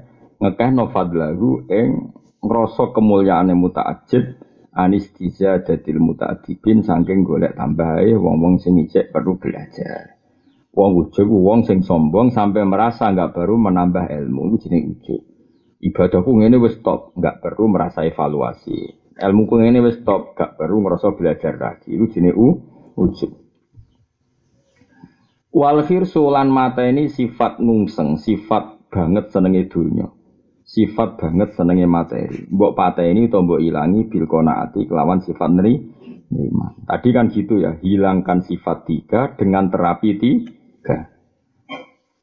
ngekeh no fadlahu ing ngrasa kemuliaane mutaajib anistiza dadil mutaadibin saking golek tambahe wong-wong sing ijek perlu belajar. Wong ujug wong sing sombong sampai merasa nggak baru menambah ilmu itu jenenge ujug. Ibadahku ngene wis stop, nggak perlu merasa evaluasi. Ilmu ku ngene wis stop, nggak perlu ngerasa belajar lagi. Itu jenenge ujug. Wal khirsu lan mata ini sifat nungseng, sifat banget senenge dunia. Sifat banget senenge materi. Mbok pateni utawa mbok ilangi bil qanaati kelawan sifat neri. Tadi kan gitu ya, hilangkan sifat tiga dengan terapi tiga.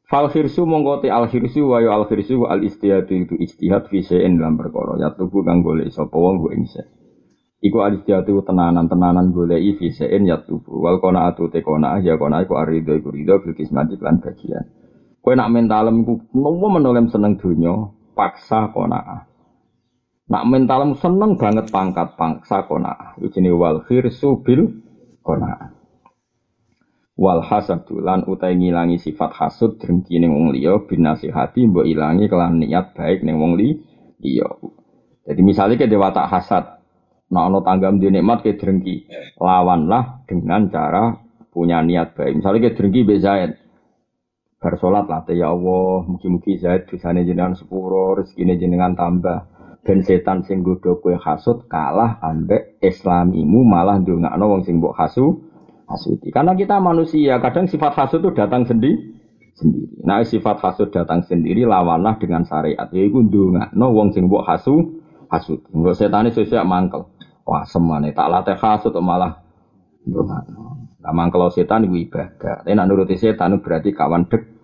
Fal khirsu mongkoti al khirsu wa al khirsu al istihadu itu istihad fi dalam perkara. Ya tubuh kang golek sapa wong ing Iku alistiatu tenanan-tenanan golei fisein ya tubuh. Wal kona atu te kona ya kona iku arido iku rido bil kismati lan bagian. Kowe nak mentalem iku nopo menolem seneng dunya, paksa kona. Nak mentalem seneng banget pangkat paksa kona. Iku jenenge wal khirsu bil kona. Wal hasadu lan utai ngilangi sifat hasud drengki ning wong liya binasihati mbok ilangi kelan niat baik ning wong liya. Jadi misalnya ke dewa tak hasad, Nah, ono tanggam di nikmat ke drengki, lawanlah dengan cara punya niat baik. Misalnya ke drengki be Zaid, bersolat lah, ya Allah, mugi-mugi Zaid dosane jenengan sepuro, rezekine jenengan tambah. Ben setan sing godho kowe hasud kalah ambek islamimu malah ndongakno wong sing mbok hasu hasuti. Karena kita manusia, kadang sifat hasud itu datang sendiri sendiri. Nah, sifat hasud datang sendiri lawanlah dengan syariat. Yaiku ndongakno wong sing mbok hasu. Enggak setan itu siap mangkel. Wah semane tak latih hasut malah Nah, kalau setan itu ibadah. Tapi nak nuruti setan berarti kawan dekat.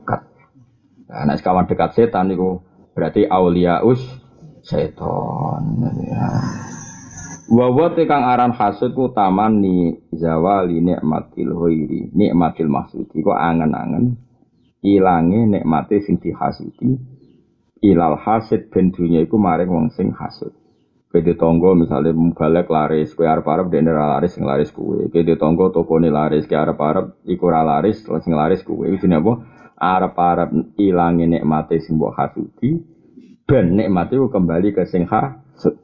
Nah, nak kawan dekat setan itu berarti auliaus setan. Ya. Wawa kang aran hasud ku taman ni zawali nikmatil hoiri nikmatil maksudi ku angen-angen ilange nikmate sing dihasuti ilal hasid ben iku maring wong sing hasud. Kede tonggo misalnya mubalek laris, kue arep arep dene laris sing laris kue. Kede tonggo toko laris, kue arep arep iku laris, sing laris kue. Itu apa? Arep arep ilangi nikmati sing mbok hasuti, ben nikmati kembali ke sing hasud.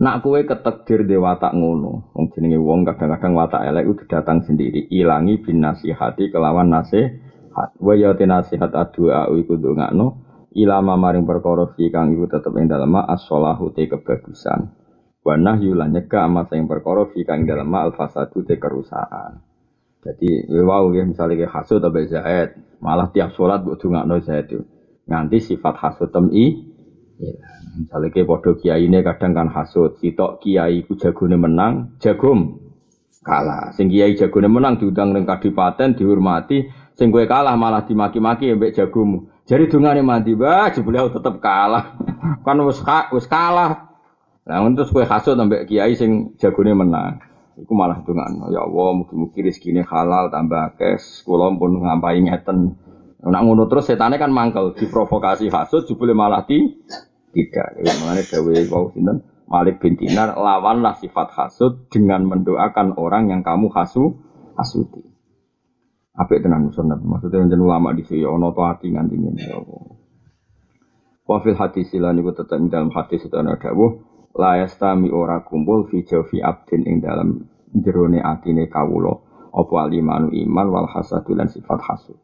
Nak kue ketekdir di watak ngono, wong jenenge wong kadang-kadang watak elek itu datang sendiri, ilangi bin nasihati kelawan nasihat. Wa ya nasihat adua iku ndongakno ilama maring perkara kang iku tetep ing dalem as-shalahu te kebagusan wa nahyu lan nyegah amat sing perkara fi kang dalem al-fasadu te kerusakan jadi wow ya misalnya kayak hasud atau zaid malah tiap sholat buat dungakno zaid itu nganti sifat hasud temi ya. misalnya kayak podo kiai ini kadang kan hasud sitok kiai ku jagone menang jagum kalah sing kiai jagone menang diundang ning kadipaten dihormati sing kowe kalah malah dimaki-maki mbek jagomu jadi dungane mandi, bah, beliau tetap kalah. kan wis wis kalah. Nah, untuk kue hasut sampai kiai sing jagone menang. Iku malah dungan. Ya Allah, mugi-mugi rezekine halal tambah kes. Kula pun ngampai ngeten. Nak ngono terus setane kan mangkel diprovokasi hasut jebule malah di tidak. Ya, Mengenai dawe wau sinten Malik bin Dinar lawanlah sifat hasut dengan mendoakan orang yang kamu hasu hasuti. Apik tenan sunat. Maksudnya yang ulama di sini ono to hati nganti ngene ya Allah. Wa fil hadis lan iku tetep dalam hadis itu ana dawuh la yastami ora kumpul fi jawfi abdin ing dalam jerone atine kawula apa alimanu iman wal hasadu lan sifat hasud.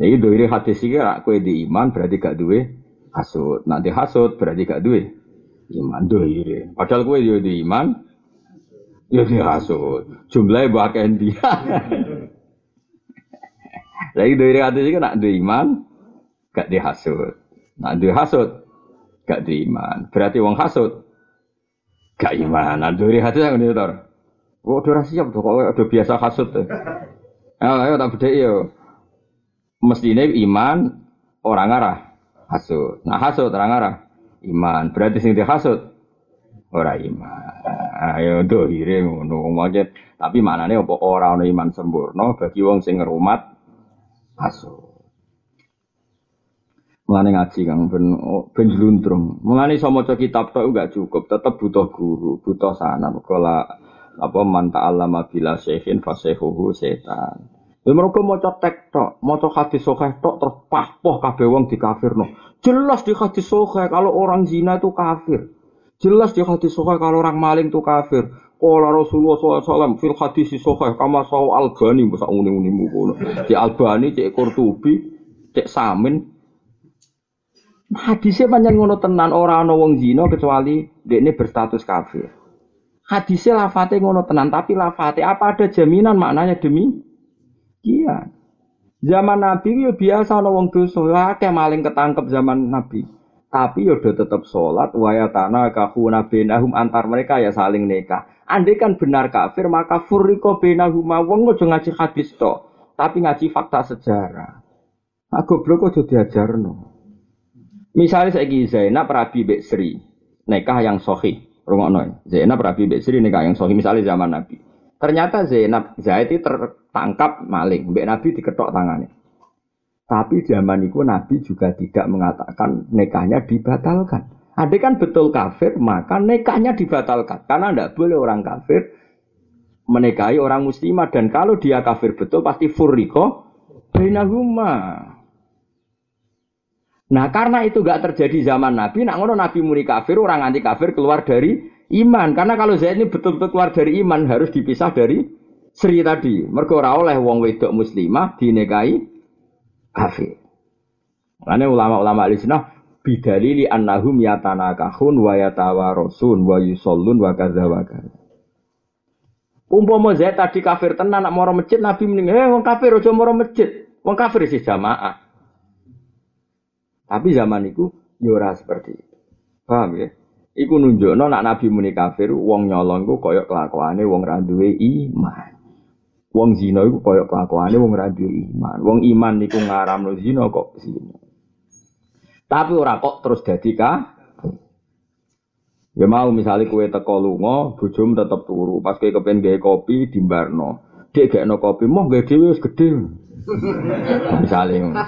Jadi dari hadis iki rak kowe di iman berarti gak duwe hasud. Nanti hasud berarti gak duwe iman doire. Padahal kowe yo di iman yo di hasud. Jumlahnya bahkan dia. Lagi dari hadis itu nak iman, gak dihasut. Nak dihasut, gak iman. Berarti wong hasut, gak iman. Nah dari hadis yang ini tor. Oh, udah siap tuh, kok udah biasa hasut tuh. Ayo, ayo tak beda yo. Mestinya iman orang arah hasut. Nah hasut orang arah iman. Berarti sing dihasut orang iman. Ayo dohire ngono Tapi maknane apa ora ana iman sempurna bagi wong sing ngerumat aso. Mulane ngaji Kang ben oh, ben jluntrung. Mulane iso maca kitab tok enggak cukup, tetep butuh guru, butuh sanan. Kala apa man ta'allama bila syekhin fasehuhu setan. Ya mereka maca tek tok, maca hadis sahih tok terus pahpoh kabeh wong dikafirno. Jelas di hadis sahih kalau orang zina itu kafir. Jelas di hadis sahih kalau orang maling itu kafir. Kala Rasulullah SAW fil hadis sahih kama saw Albani masa uni-unimu kono. Cek Albani, cek Qurtubi, cek Samin. Hadisnya panjang ngono tenan orang ana wong zina kecuali dekne berstatus kafir. Hadisnya lafate ngono tenan tapi lafate apa ada jaminan maknanya demi iya. Zaman Nabi yo biasa ana wong dosa, akeh maling ketangkep zaman Nabi. Tapi yo tetap sholat, wayatana kahuna benahum antar mereka ya saling nikah. Andai kan benar kafir, maka furriko benahuma wong ngaji hadis to, tapi ngaji fakta sejarah. Nah, goblok ojo diajarno. Misalnya saya Zainab Rabi Bek Sri, nikah yang sohi, rungokno. Zainab Rabi Bek Sri nikah yang sohi, misalnya zaman Nabi. Ternyata Zainab Zaid itu tertangkap maling, Mbak Nabi diketok tangannya. Tapi zaman itu Nabi juga tidak mengatakan nikahnya dibatalkan. Ada kan betul kafir, maka nikahnya dibatalkan. Karena tidak boleh orang kafir menikahi orang muslimah. Dan kalau dia kafir betul, pasti furriko binahuma. Nah karena itu gak terjadi zaman Nabi, nak ngono Nabi muni kafir, orang anti kafir keluar dari iman. Karena kalau saya ini betul-betul keluar dari iman, harus dipisah dari Sri tadi. Mergo oleh wong wedok muslimah dinikahi kafir. Karena ulama-ulama al-sunnah bidalili annahum yatanakahun wa yatawarosun wa yusallun wa kadza wa kadza. Umpama Zaid tadi kafir tenan nak moro masjid Nabi mending eh wong kafir aja moro masjid. Wong kafir sih jamaah. Tapi zaman itu yo ya seperti itu. Paham ya? Iku nunjukno nak Nabi muni kafir wong nyolong ku koyok kelakuane wong ra duwe iman. Wong zina iku koyok kelakuane wong ra duwe iman. Wong iman niku ngaramno zina kok zina. Tapi ora kok terus dadi ka. Ya mau misalnya kue teko lunga, bujum tetep turu. Pas kue kepen kopi dimbarno. Dek gak no kopi, mau gak dewi gede. misalnya.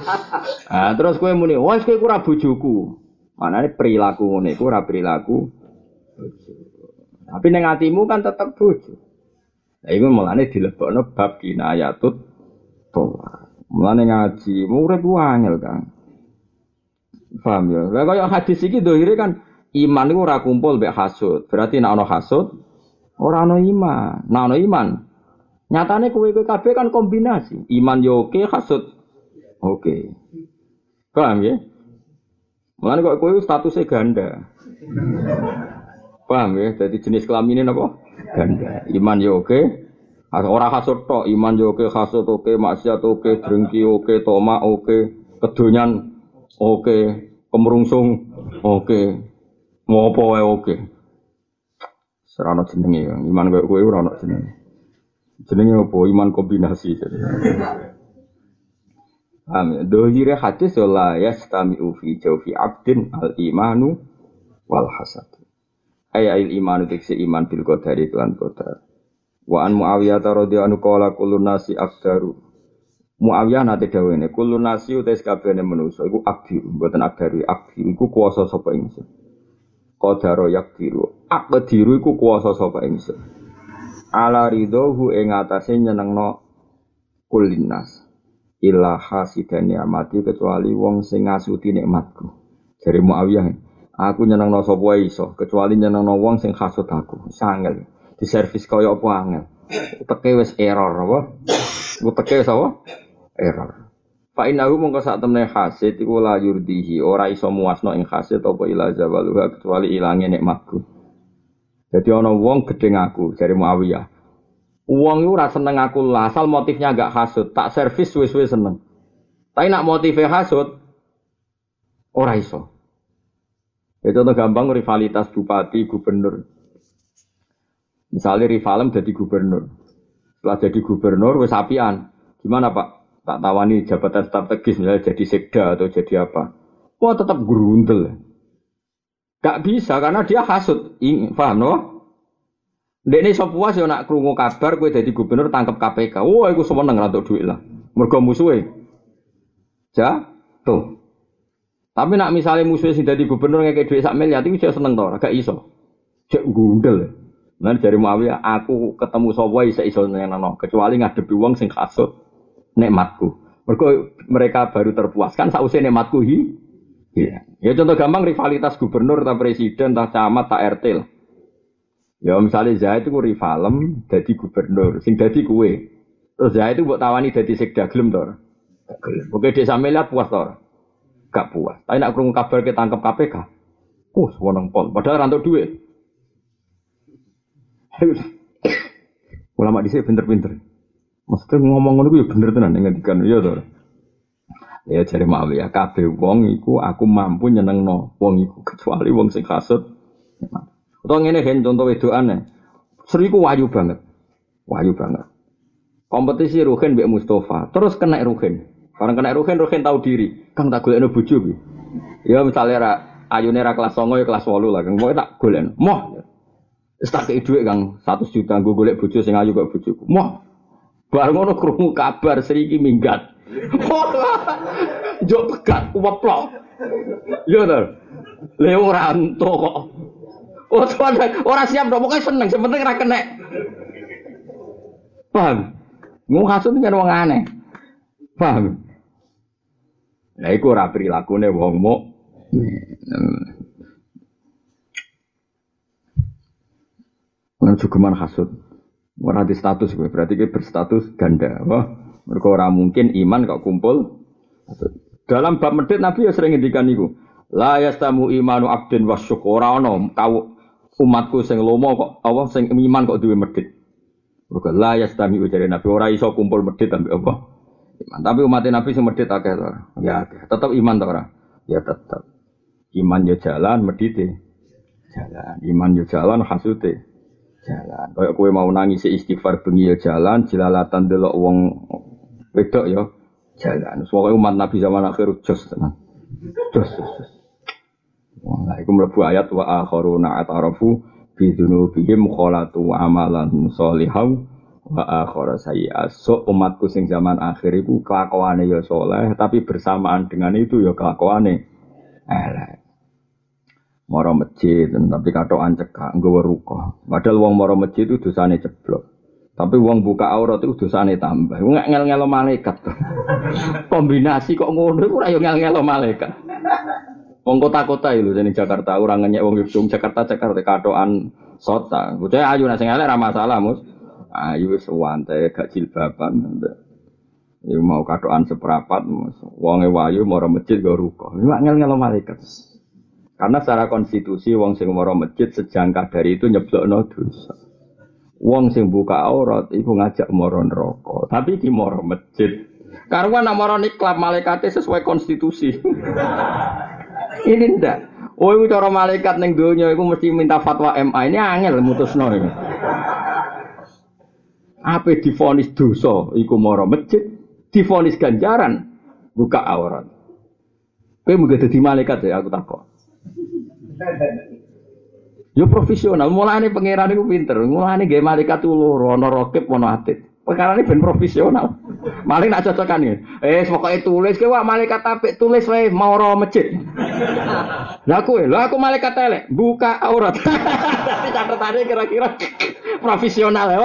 Nah, terus kue muni, wah kue kurang bujuku. Mana ini perilaku ngene kurang perilaku. Tapi neng hatimu kan tetap bujuk. Nah, ini mulane dilebokno bab kinayatut toa. Mulane ngaji, murid wangel kan. Paham ya? Lah kaya hadis iki dohire kan iman iku ora kumpul mek hasud. Berarti nek ana hasud ora ana iman. Nek ana iman nyatane kowe kowe kabeh kan kombinasi. Iman yo oke, hasud oke. Paham ya? Mulane kok kowe statusnya ganda. Paham ya? Jadi jenis kelaminnya apa? Ganda. Iman yo oke, Orang hasud tok, iman yo oke, hasud oke, maksiat oke, drengki oke, toma oke, kedonyan oke, kemerungsung oke, mau apa oke. Serana jenenge, iman kowe kowe ora ono jenenge. Jenenge apa? Iman kombinasi jadi. Amin. Dohire hadis la yastami'u fi jawfi abdin al imanu wal hasad. Aya il imanu tikse iman bil qadari tuan qadar. Wa an Muawiyah radhiyallahu anhu qala kullu nasi afdaru Muawiyah nate dawene kullu nasi utais kabehane manusa iku akdir mboten akdari akdir iku kuwasa sapa ingsun qadara yakdiru akdiru iku kuwasa sapa ingsun ala ridhohu ing atase nyenengno kulinas illa hasidani amati kecuali wong sing ngasuti nikmatku. Jare Muawiyah aku nyenengno sapa iso kecuali nyenengno wong sing hasud aku. Sangel di servis kaya apa angel? Teke wis error apa? Teke wis apa? Error. Fa innahu mongko sak temne hasid iku la yurdihi. Ora iso muasno ing hasid apa ila zawaluha kecuali ilange nikmatku. Jadi ana wong gedeng aku dari Muawiyah. Wong iku ora seneng aku lah, asal motifnya gak hasud, tak servis wis-wis seneng. Tapi nak motifnya hasud ora iso. Itu tuh gampang rivalitas bupati, gubernur. Misalnya rivalem jadi gubernur. Setelah jadi gubernur, wes apian. Gimana pak? tak tawani jabatan strategis misalnya jadi sekda atau jadi apa. Wah tetap gerundel. Gak bisa karena dia hasut. Paham no? Dek ini so puas ya nak kerungu kabar gue jadi gubernur tangkap KPK. Wah, aku seneng rantuk duit lah. Mergo musuhe. Ja, tuh. Tapi nak misalnya musuhnya sih jadi gubernur kayak duit sak miliar, itu saya seneng tau, gak iso. Cek gundel. Nah dari Muawiyah, aku ketemu sopo bisa iso nyeneng kecuali ngadepi uang sing kasut nikmatku. Mereka, mereka baru terpuaskan sausai nikmatku hi. Ya. ya contoh gampang rivalitas gubernur, tak presiden, tak camat, tak RT lah. Ya misalnya Zaid itu rivalem jadi gubernur, sing jadi kue. Terus Zaid itu buat tawani jadi sekda gelem to. Oke, dia sampe lihat puas to. Gak puas. Tapi nak krungu kabar ketangkep KPK. Oh, sewenang pol. Padahal rantau duit. Ulama di sini pinter-pinter. Maksudnya ngomong ngono ya bener tenan ngendikan ya to. Ya jare ya kabeh wong iku aku mampu nyenengno wong iku kecuali wong sing kasut. Utawa ngene gen contoh wedokane. Sri ku wayu banget. Wayu banget. Kompetisi Ruhin mbek Mustafa, terus kena Ruhin. Barang kena Ruhin, Ruhin tahu diri. Kang tak golekno bojo ki. Ya misalnya ra ayune ra kelas 9 ya kelas 8 lah, Kang. Pokoke tak golek. Moh. Wis tak kei Kang 100 juta nggo golek bojo sing ayu kok bojoku. Moh. Bareng ngono krungu kabar Sri iki minggat. Jok pegat weplok. Iya to. Le ento kok. Oh, ora siap dong, pokoknya seneng, sebenarnya ora kena. Paham? Mau kasut kan wong aneh. Paham? Nah, iku ora prilakune wong muk. Nang juga man hasud. Ora di status berarti gue berstatus ganda. Wah, mereka orang mungkin iman kok kumpul. Dalam bab medit Nabi ya sering ngendikan niku. La yastamu imanu abdin wa syukura ono kau umatku sing lomo kok apa sing iman kok duwe medit. Mergo la yastami ujare Nabi ora iso kumpul medit ambek apa. Iman. Tapi umat Nabi sing medit akeh to. Ya tetap iman to ora? Ya tetap. Iman ya jalan medite. Jalan. Iman ya jalan hasute jalan. Kayak kue mau nangis istighfar bengi ya jalan, jilalatan delok wong wedok ya jalan. Soalnya umat Nabi zaman akhir jos tenan. Jos jos jos. Wah, iku ayat wa akharuna atarafu bi dzunubihim khalatu amalan sholihau wa akhara sayyi'at. So umatku sing zaman akhir iku kelakuane ya soleh, tapi bersamaan dengan itu ya kelakuane elek moro masjid tapi katokan cekak nggawa ruko padahal wong moro masjid itu dosane ceblok tapi wong buka aurat itu dosane tambah. Nggak ngel ngelo malaikat. Kombinasi kok ngono ora yo ngel ngelo malaikat. Wong kota-kota itu jadi Jakarta orang ngenyek wong Yogyakarta Jakarta Jakarta katokan sota. Bocah ayu nasi elek ra masalah mus. Ayu wis wante gak jilbaban Ya mau katokan seperapat, wonge wayu moro masjid go ruko. Nggak ngel ngelo malaikat. Karena secara konstitusi wong sing moro masjid sejangka dari itu nyeblokno dosa. Wong sing buka aurat iku ngajak moro neraka, tapi di moro masjid. Karena nak moro niklap malaikatnya sesuai konstitusi. Ini ndak. Oh, itu cara malaikat neng donya itu mesti minta fatwa MA. Ini angel mutusno iki. Apa difonis dosa iku moro masjid, difonis ganjaran buka aurat. Kowe mung dadi malaikat ya aku takut. Yo profesional, mulane pangeran iku pinter. Mulane gawe malaikat loro, ana rokib ana atit. Perkara ini ben profesional. Maling nak cocokan ya. Eh, pokoknya tulis ke wah malaikat apik tulis wae mau ro masjid. Lah aku, lah aku malaikat elek, buka aurat. Tapi catatannya kira-kira profesional ya.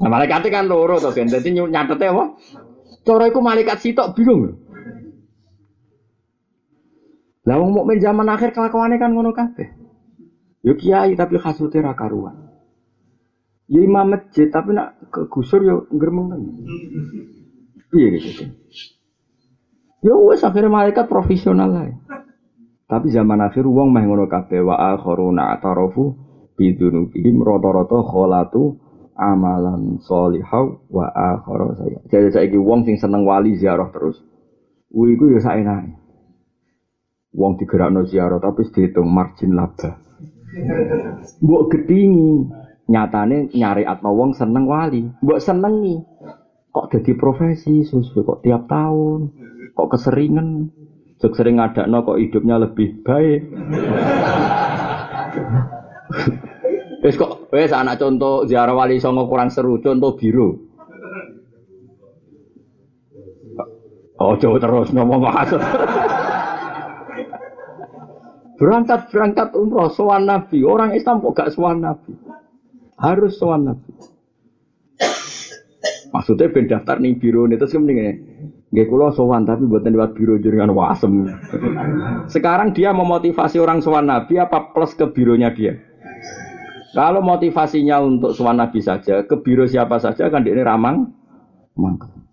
Nah, malaikatnya kan loro to, Ben. Dadi nyatetnya apa? Cara iku malaikat sitok bingung. Lah wong mukmin zaman akhir kelakuannya kan ngono kabeh. Yo kiai tapi kasute ra karuan. Yo imam masjid tapi nak kegusur yo ngremeng tenan. Piye gitu. Yo wes akhirnya malaikat profesional lah. Tapi zaman akhir wong meh ngono kabeh wa akharuna atarafu bidunubihim rata-rata kholatu amalan solihau wa akhara saya. Jadi saiki wong sing seneng wali ziarah terus. Kuwi iku ya saenake. Wong digerakno ziarah tapi dihitung margin laba. Mbok gedingi, nyatane nyari atma wong seneng wali. Mbok senengi. Kok jadi profesi susu kok tiap tahun. Kok keseringan. Jok sering no kok hidupnya lebih baik. Wes kok wes anak contoh ziarah wali songo kurang seru, contoh biru. Oh, jauh terus ngomong maksud. Berangkat berangkat umroh sowan Nabi. Orang Islam kok gak sowan Nabi? Harus sowan Nabi. Maksudnya ben daftar nih biro ini terus kemudian Gak kulo sowan tapi buatan lewat biro jaringan wasem. Sekarang dia memotivasi orang sowan Nabi apa plus ke bironya dia? Kalau motivasinya untuk suan Nabi saja, ke biro siapa saja kan dia ini ramang, mangkel.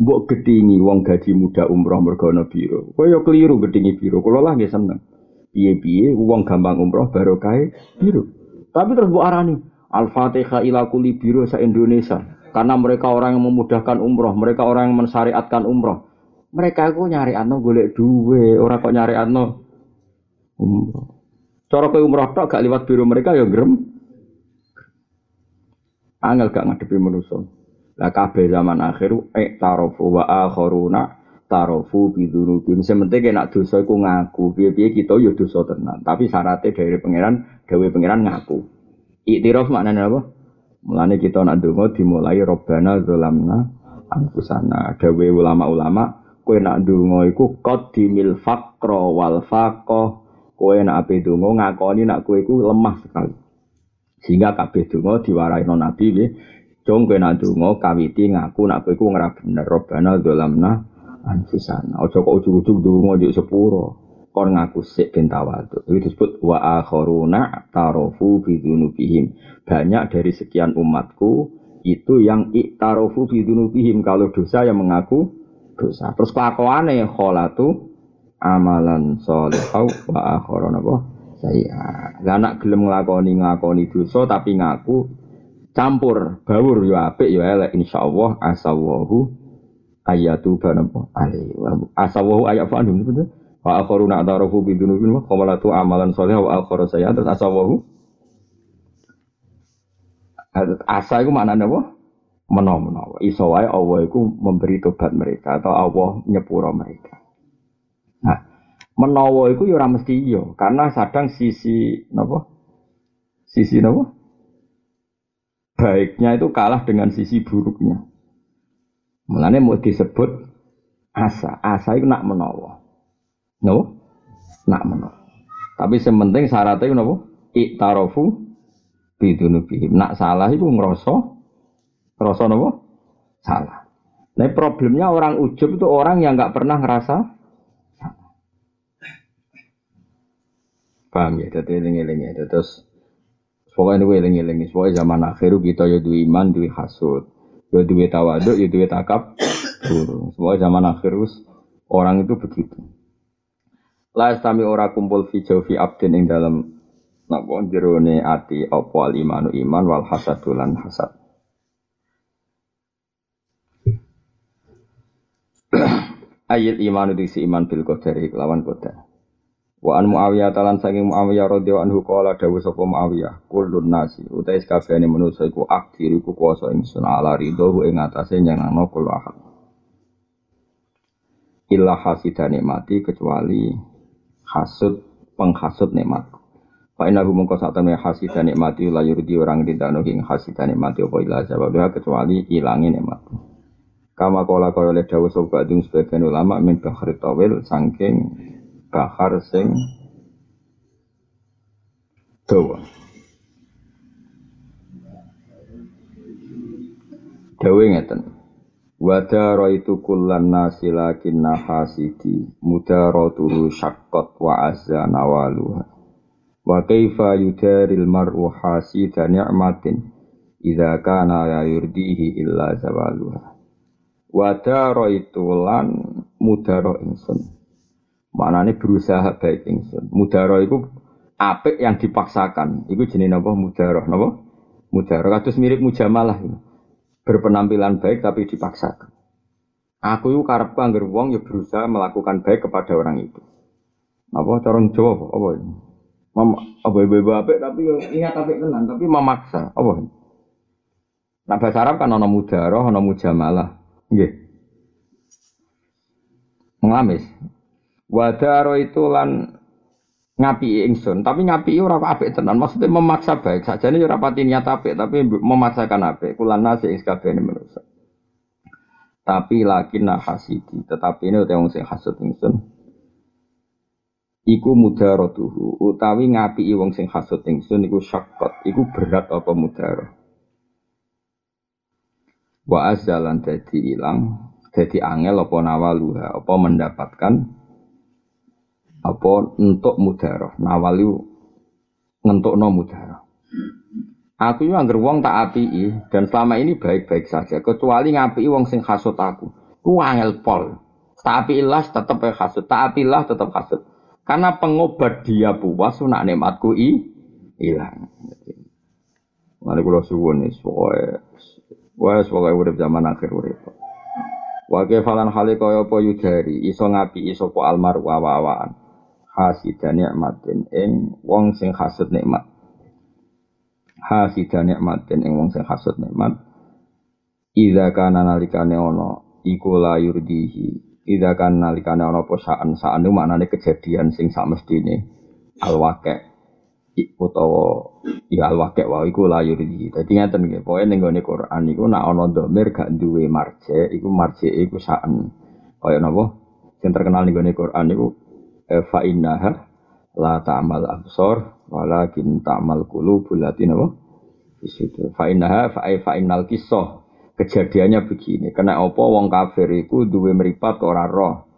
Mbok gedingi wong gaji muda umroh mergo ana biro. Kowe yo keliru gedingi biro. Kula lah nggih seneng. Piye-piye wong gampang umroh barokah biro. Tapi terus mbok arani Al-Fatihah ila kulli biro sa Indonesia. Karena mereka orang yang memudahkan umroh, mereka orang yang mensyariatkan umroh. Mereka itu nyari ano golek duwe, orang kok nyari ano umroh. Cara umroh tok gak lewat biro mereka ya gerem. Angel gak ngadepi manusia. Lah kabeh zaman akhir eh tarofu wa akharuna tarofu bidunubim. Sementing nak dosa iku ngaku. Piye-piye kita ya dosa tenan. Tapi syaratnya dari pangeran, gawe pangeran ngaku. Iktiraf maknanya apa? Mulane kita nak donga dimulai robbana zalamna anfusana. Dawe ulama-ulama kowe nak donga iku qaddimil faqra wal faqah Kowe nak ape donga ngakoni nak kowe iku lemah sekali. Sehingga kabeh donga diwarai non Nabi nggih. Jong kowe nak donga kawiti ngaku nak kowe iku ora bener Rabbana dzalamna anfusana. Aja kok ujug-ujug donga yo sepuro. Kon ngaku sik ben tawadhu. Itu disebut wa akharuna tarofu bi dzunubihim. Banyak dari sekian umatku itu yang iktarofu bi dzunubihim kalau dosa yang mengaku dosa. Terus kelakuane kholatu amalan solehau wa akhiran apa saya lah nak gelem nglakoni nglakoni dosa tapi ngaku campur bawur yo apik yo elek insyaallah asawahu ayatu banapa ali asawahu ayat fa andum betul? Wa akharuna atarafu bidunubin wa qamalatu amalan soleh wa akhara saya terus asawahu asa iku maknane apa? Menawa-menawa iso wae Allah iku memberi tobat mereka atau Allah nyepuro mereka. Nah, menawa itu ya ora mesti iya, karena kadang sisi napa? Sisi napa? Baiknya itu kalah dengan sisi buruknya. Mulane mau disebut asa. Asa itu nak menawa. No? Nak menawa. Tapi sementing syaratnya itu napa? Iktarofu bidunubihim. Nak salah itu ngerasa ngerasa napa? Salah. Nah problemnya orang ujub itu orang yang nggak pernah ngerasa Paham ya? Jadi eling-eling ya. Terus pokoknya itu eling-eling. Pokoknya zaman akhir kita ya duwe iman, duwe hasud. Ya duwe tawaduk, ya duwe takab. Pokoknya zaman akhir orang itu begitu. La istami ora kumpul fi jawfi abdin ing dalam napa jerone ati apa al imanu iman wal hasadulan hasad. Ayat iman itu iman bil qadari lawan qadar. Wa an Muawiyah talan saking Muawiyah radhiyallahu anhu qala dawu sapa Muawiyah kullun nasi utais kabehane manusa iku aktir iku kuwasa ingsun ala ridho ing atase nyenengno kula ahad. Illa hasidan nikmati kecuali hasud penghasud nikmat. Fa inna hum mongko sak temene hasidan nikmati la yurdi orang didano ing hasidan nikmati apa ila sebabnya kecuali ilangi nikmat. Kama kala kaya le dawuh sapa sebagian ulama min bahri tawil saking bahar sing dawa. Dawe ngeten. Wadara itu kullan nasi lakin nahasidi mudaratuhu syaqqat wa azza nawaluha. Wa kaifa yudaril mar'u hasida ni'matin idza kana la yurdihi illa zawaluha. Wadara itu lan mudara insun ini berusaha baik ingsun. Mudaro itu apik yang dipaksakan. Itu jenis apa? Mudaro, napa? Mudaro kados mirip mujamalah. Berpenampilan baik tapi dipaksakan. Aku itu karep angger wong ya berusaha melakukan baik kepada orang itu. Apa corong Jawa apa ini? Mama, apa ibu apik tapi ya niat apik tenan tapi memaksa. Apa? Nah bahasa Arab kan ana mudaro, ana mujamalah. Nggih. Ngamis. Wadaro itu lan ngapi ingsun, tapi ngapi ora apik tenan. Maksudnya memaksa baik. saja ini ora pati niat tapi memaksakan apik. Kulan nasi ing kabehane manusa. Tapi laki hasidi, tetapi ini udah sing hasud ingsun. Iku mudarotuhu, utawi ngapi wong sing hasud ingsun iku syakot, iku berat apa mudaro. Wa azalan dadi ilang, dadi angel apa nawaluha, apa mendapatkan apa untuk mudaroh nawali ngentukno mudhara. Aku yo angger tak apiki dan selama ini baik-baik saja kecuali ngapiki wong sing hasut aku. Ku angel pol. Tak apilah tetep hasut, tak apilah tetep hasut. Karena pengobat dia puas nak nikmatku i hilang. Mari kula suwun wis pokoke wis pokoke urip zaman akhir urip. Wa falan hale kaya apa yudari iso ngapi iso po almar wawaan. Hasidan nikmatin ing wong sing hasud nikmat. Hasida nikmatin ing wong sing hasud nikmat. Ida kana nalikane ana iku la yurdihi. Ida kana nalikane ana apa saan saan maknane kejadian sing samestine alwake utawa ya alwake wae iku la yurdihi. Dadi ngaten nggih pokoke ning gone Quran iku nek ana domir gak duwe marje iku marje iku saan. Kaya napa? Sing terkenal ning gone Quran iku fa innaha la ta'mal absor walakin ta'mal qulubul lati napa? Di situ fa innaha fa fa innal kisah kejadiannya begini kena apa wong kafir iku duwe meripat kok ora roh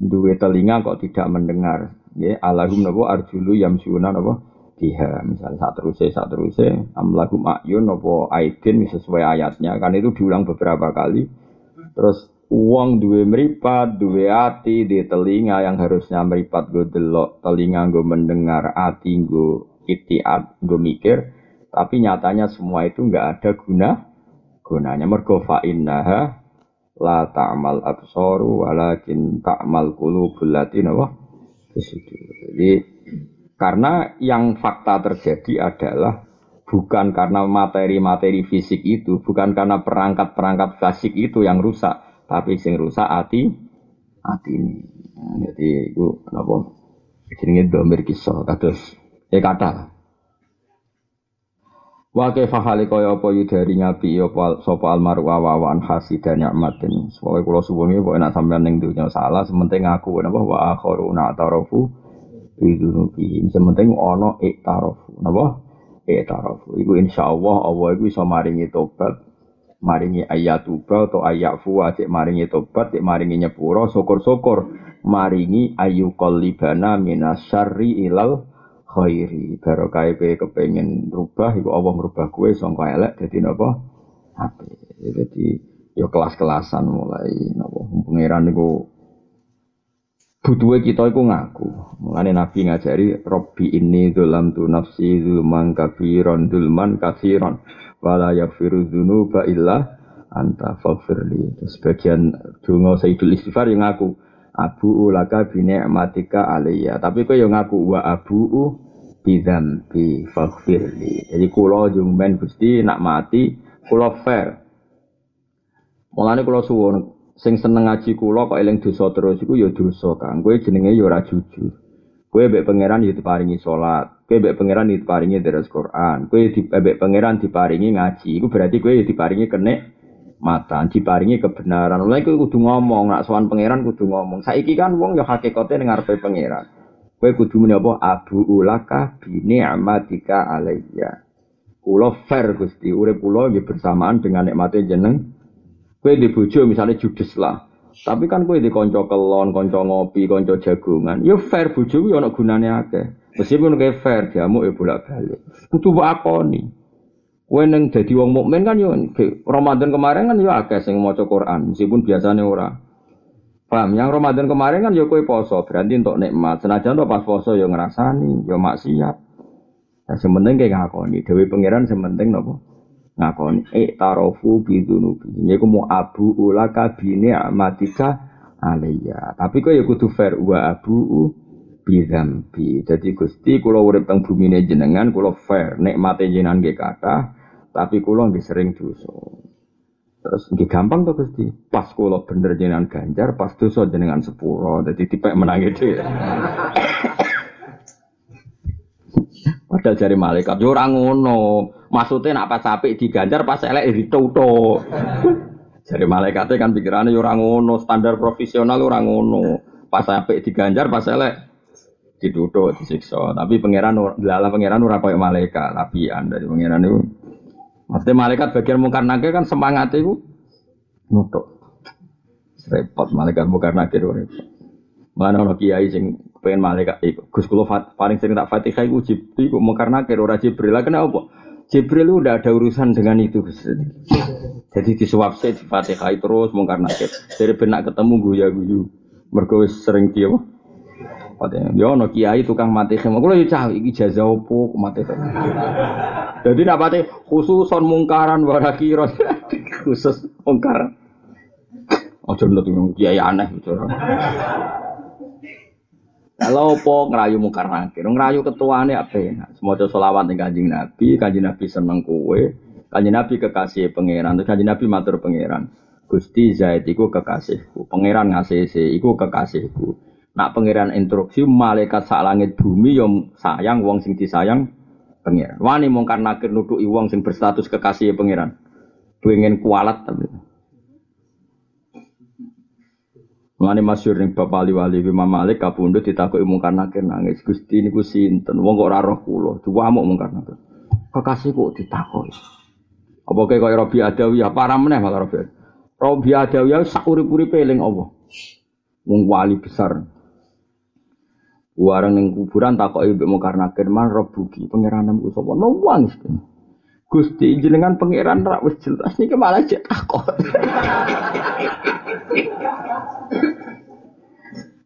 duwe telinga kok tidak mendengar. Ya alahum napa? Arjulu yamsuna napa? Biha. Misalnya saat terusé saat terusé amlahum ayun napa aidin sesuai ayatnya. Kan itu diulang beberapa kali. Terus Uang duwe meripat, duwe hati, di telinga yang harusnya meripat gue delok, telinga gue mendengar, hati gue itiat, gue mikir, tapi nyatanya semua itu nggak ada guna gunanya. Mergo fa innaha la ta'mal absaru walakin ta'mal qulubul latin apa? Jadi karena yang fakta terjadi adalah bukan karena materi-materi fisik itu, bukan karena perangkat-perangkat fisik itu yang rusak, tapi sing rusak hati hati ini. Jadi itu apa? Jenenge domir kisah kados ya kata. Wa kaifa hale kaya apa yudari ngapi apa sapa almaru wawan hasidan nikmatin. Pokoke kula suwun pokoke nek sampean ning dunya salah sementing aku napa wa akharuna tarafu bidunubi. Sementing ana iktarafu. Napa? Iktarafu. Iku insyaallah Allah iku iso maringi tobat maringi ayat tuba atau ayat fuwa cek maringi tobat cek maringi nyepuro syukur-syukur. Maringi ayu kolibana minasyari ilal khairi. Barokah kowe kepengen rubah iku Allah merubah kowe sangka elek dadi napa apik dadi yo kelas-kelasan mulai napa pangeran niku butuhe kita iku ngaku. Mulane nabi ngajari robbi ini dalam tu nafsi zulman kafiron dulman kafiron wala yaghfiru dzunuba illa anta faghfirli. Sebagian donga Sayyidul Istighfar yang ngaku abu ulaka bi ni'matika alayya. Tapi kok yang ngaku wa abu bidzambi faghfirli. Jadi kula jungmen Gusti nak mati kula fair. Mulane kula suwun sing seneng ngaji kula kok eling dosa terus iku ya dosa Kang. Kowe jenenge ya ora jujur. Kowe mbek pangeran ya diparingi salat, kowe mbek pangeran diparingi deres Quran, kowe di mbek pangeran diparingi ngaji. Iku berarti ya diparingi kenek mata, diparingi kebenaran. Mulai kowe kudu ngomong, nak sowan pangeran kudu ngomong. Saiki kan wong ya hakikate ning ngarepe pangeran. Kowe kudu muni apa? Abu ulaka bi ni'matika alayya. Kula fair Gusti, urip kula nggih bersamaan dengan nikmate jeneng. Kowe di bojo misalnya judes lah. Tapi kan kowe di konco kelon, konco ngopi, konco jagungan. Yo fair bojo yo ana gunane akeh. Meskipun kayak fair jamu ya bolak-balik. Kudu akoni. Kowe neng dadi wong mukmin kan yo Ramadan kemarin kan yo akeh sing maca Quran, meskipun biasanya ora. Paham? Yang Ramadan kemarin kan yo kowe poso, berarti untuk nikmat. Senajan to pas poso yo ngrasani, yo maksiat. Nah, sementing kayak ngakoni, dewi pangeran sementing nopo ngakoni e tarofu bidunubi ini aku mau abu ulaka bini amatika alaiya tapi kok ya kudu fair wa abu bidambi jadi gusti kalau urip teng ini jenengan kalau fair. Nikmate jenengan nggih kata tapi kalau nggih sering dosa. Terus nggih gampang tuh gusti. Pas kalau bener jenengan ganjar pas dosa jenengan sepuro. Jadi tipe menang itu Padahal jari malaikat yo ora ngono. Maksudnya nak pas apik diganjar pas elek dituto. Jari malaikatnya kan pikirannya yo ora ngono, standar profesional ora ngono. Pas apik diganjar pas elek dituto disiksa. Tapi pangeran lala pangeran ora koyo malaikat, lapian dari pangeran itu. Maksudnya malaikat bagian mungkar nakir kan semangat itu nutuk. Repot malaikat mungkar nakir repot. Mana ono kiai sing pengen malaikat iku. Gus fat, paling sering tak Fatihah iku Jibril iku mungkar nakir ora Jibril. Lah kenapa? Jibril itu udah ada urusan dengan itu. Jadi disuap di Fatihah terus mungkar nakir. Dari benak ketemu guya guyu. Mergo sering dia Fatihah. Yo ono kiai tukang mati khim. Kulo yo cah iki jaza opo mati khim. Jadi nak pati khususon mungkaran warakiro khusus mungkaran. Ojo nut kiai aneh bicara. Kalau apa ngerayu mungkar nakir, ngerayu ketuane apa ya? Semoga selawat ning kanjeng Nabi, kanjeng Nabi seneng kue, kanjeng Nabi kekasih pangeran, terus kanjeng Nabi matur pangeran. Gusti Zaid iku kekasihku, pangeran ngasih iku kekasihku. Nak pangeran instruksi malaikat sak langit bumi yang sayang wong sing disayang pangeran. Wani mungkar nakir nuduki wong sing berstatus kekasih pangeran. Pengen kualat tapi. Mengani masyur ning Bapak Ali Wali Imam Malik kapundhut ditakoki mungkar nakir nangis. Gusti niku sinten? Wong kok ora roh kula. Diwamuk mungkar nakir. Kekasih kok ditakoki. Apa kaya Robi Adawi ya para meneh malah Robi. Robi Adawi sak urip-uripe eling Allah. Wong wali besar. Warang ning kuburan takoki mbek mungkar nakir man rebuki pangeranmu sapa? Nangis. Gusti jenengan pangeran rak wis jelas niki malah cek takok.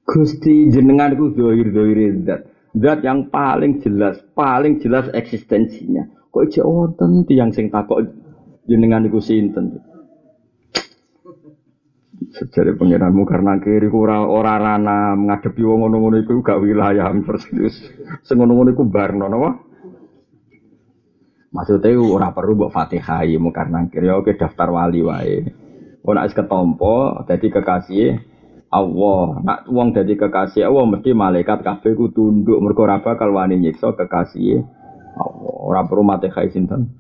Gusti jenengan itu dohir dohir zat, zat yang paling jelas, paling jelas eksistensinya. Kok cek wonten tiang sing takok jenengan iku sinten? Sejare pangeranmu karena kiri ora ora rana ngadepi wong ngono-ngono iku gak wilayah persis. Sing ngono-ngono iku barno napa? Maksudnya ora perlu mbok Fatihah mu karena kiri oke daftar wali wae. Ora wis ketompo dadi kekasih Allah. Nak wong dadi kekasih Allah mesti malaikat kabeh ku tunduk mergo ora bakal wani nyiksa kekasih Allah. Ora perlu Fatihah sinten.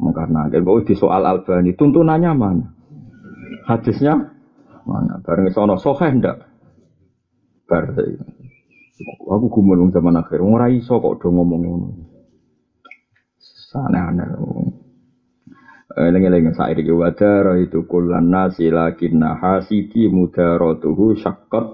Kiri di soal Albani tuntunannya mana? Hadisnya mana? Bareng sono soheh ndak? Bar Aku gumun zaman akhir, ora iso kok do ngomong ngono aneh-aneh. Lengi-lengi sair iki wadara itu kullan nasi lakinna hasidi mudaratuhu syaqqat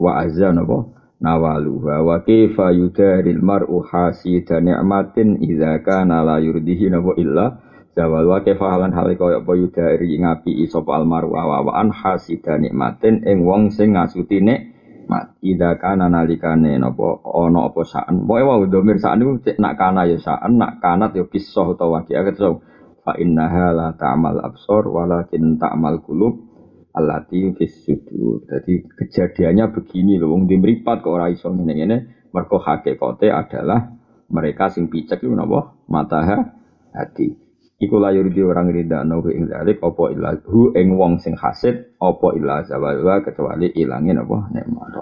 wa azan apa nawaluha wa kaifa yudaril mar'u hasida ni'matin idza kana la yurdihi napa illa zawal wa kaifa halan hal kaya apa yudari ngapi sapa almaru wa wa an hasida nikmatin ing wong sing ngasuti nikmat. Ida kana nalikane napa ana apa saan. Pokoke wae domir saan niku cek nak kana ya saan nak kanat ya kisah utawa waki akeh so fa innaha la ta'mal absor walakin ta'mal qulub allati fis jadi kejadiannya begini loh wong di mripat kok ora iso ngene-ngene. Mergo hakikate adalah mereka sing picek iku napa mata hati Iku layur di orang rida nahu ing dalik opo ilah hu ing wong sing hasid opo ilah zawalwa kecuali ilangin opo nikmat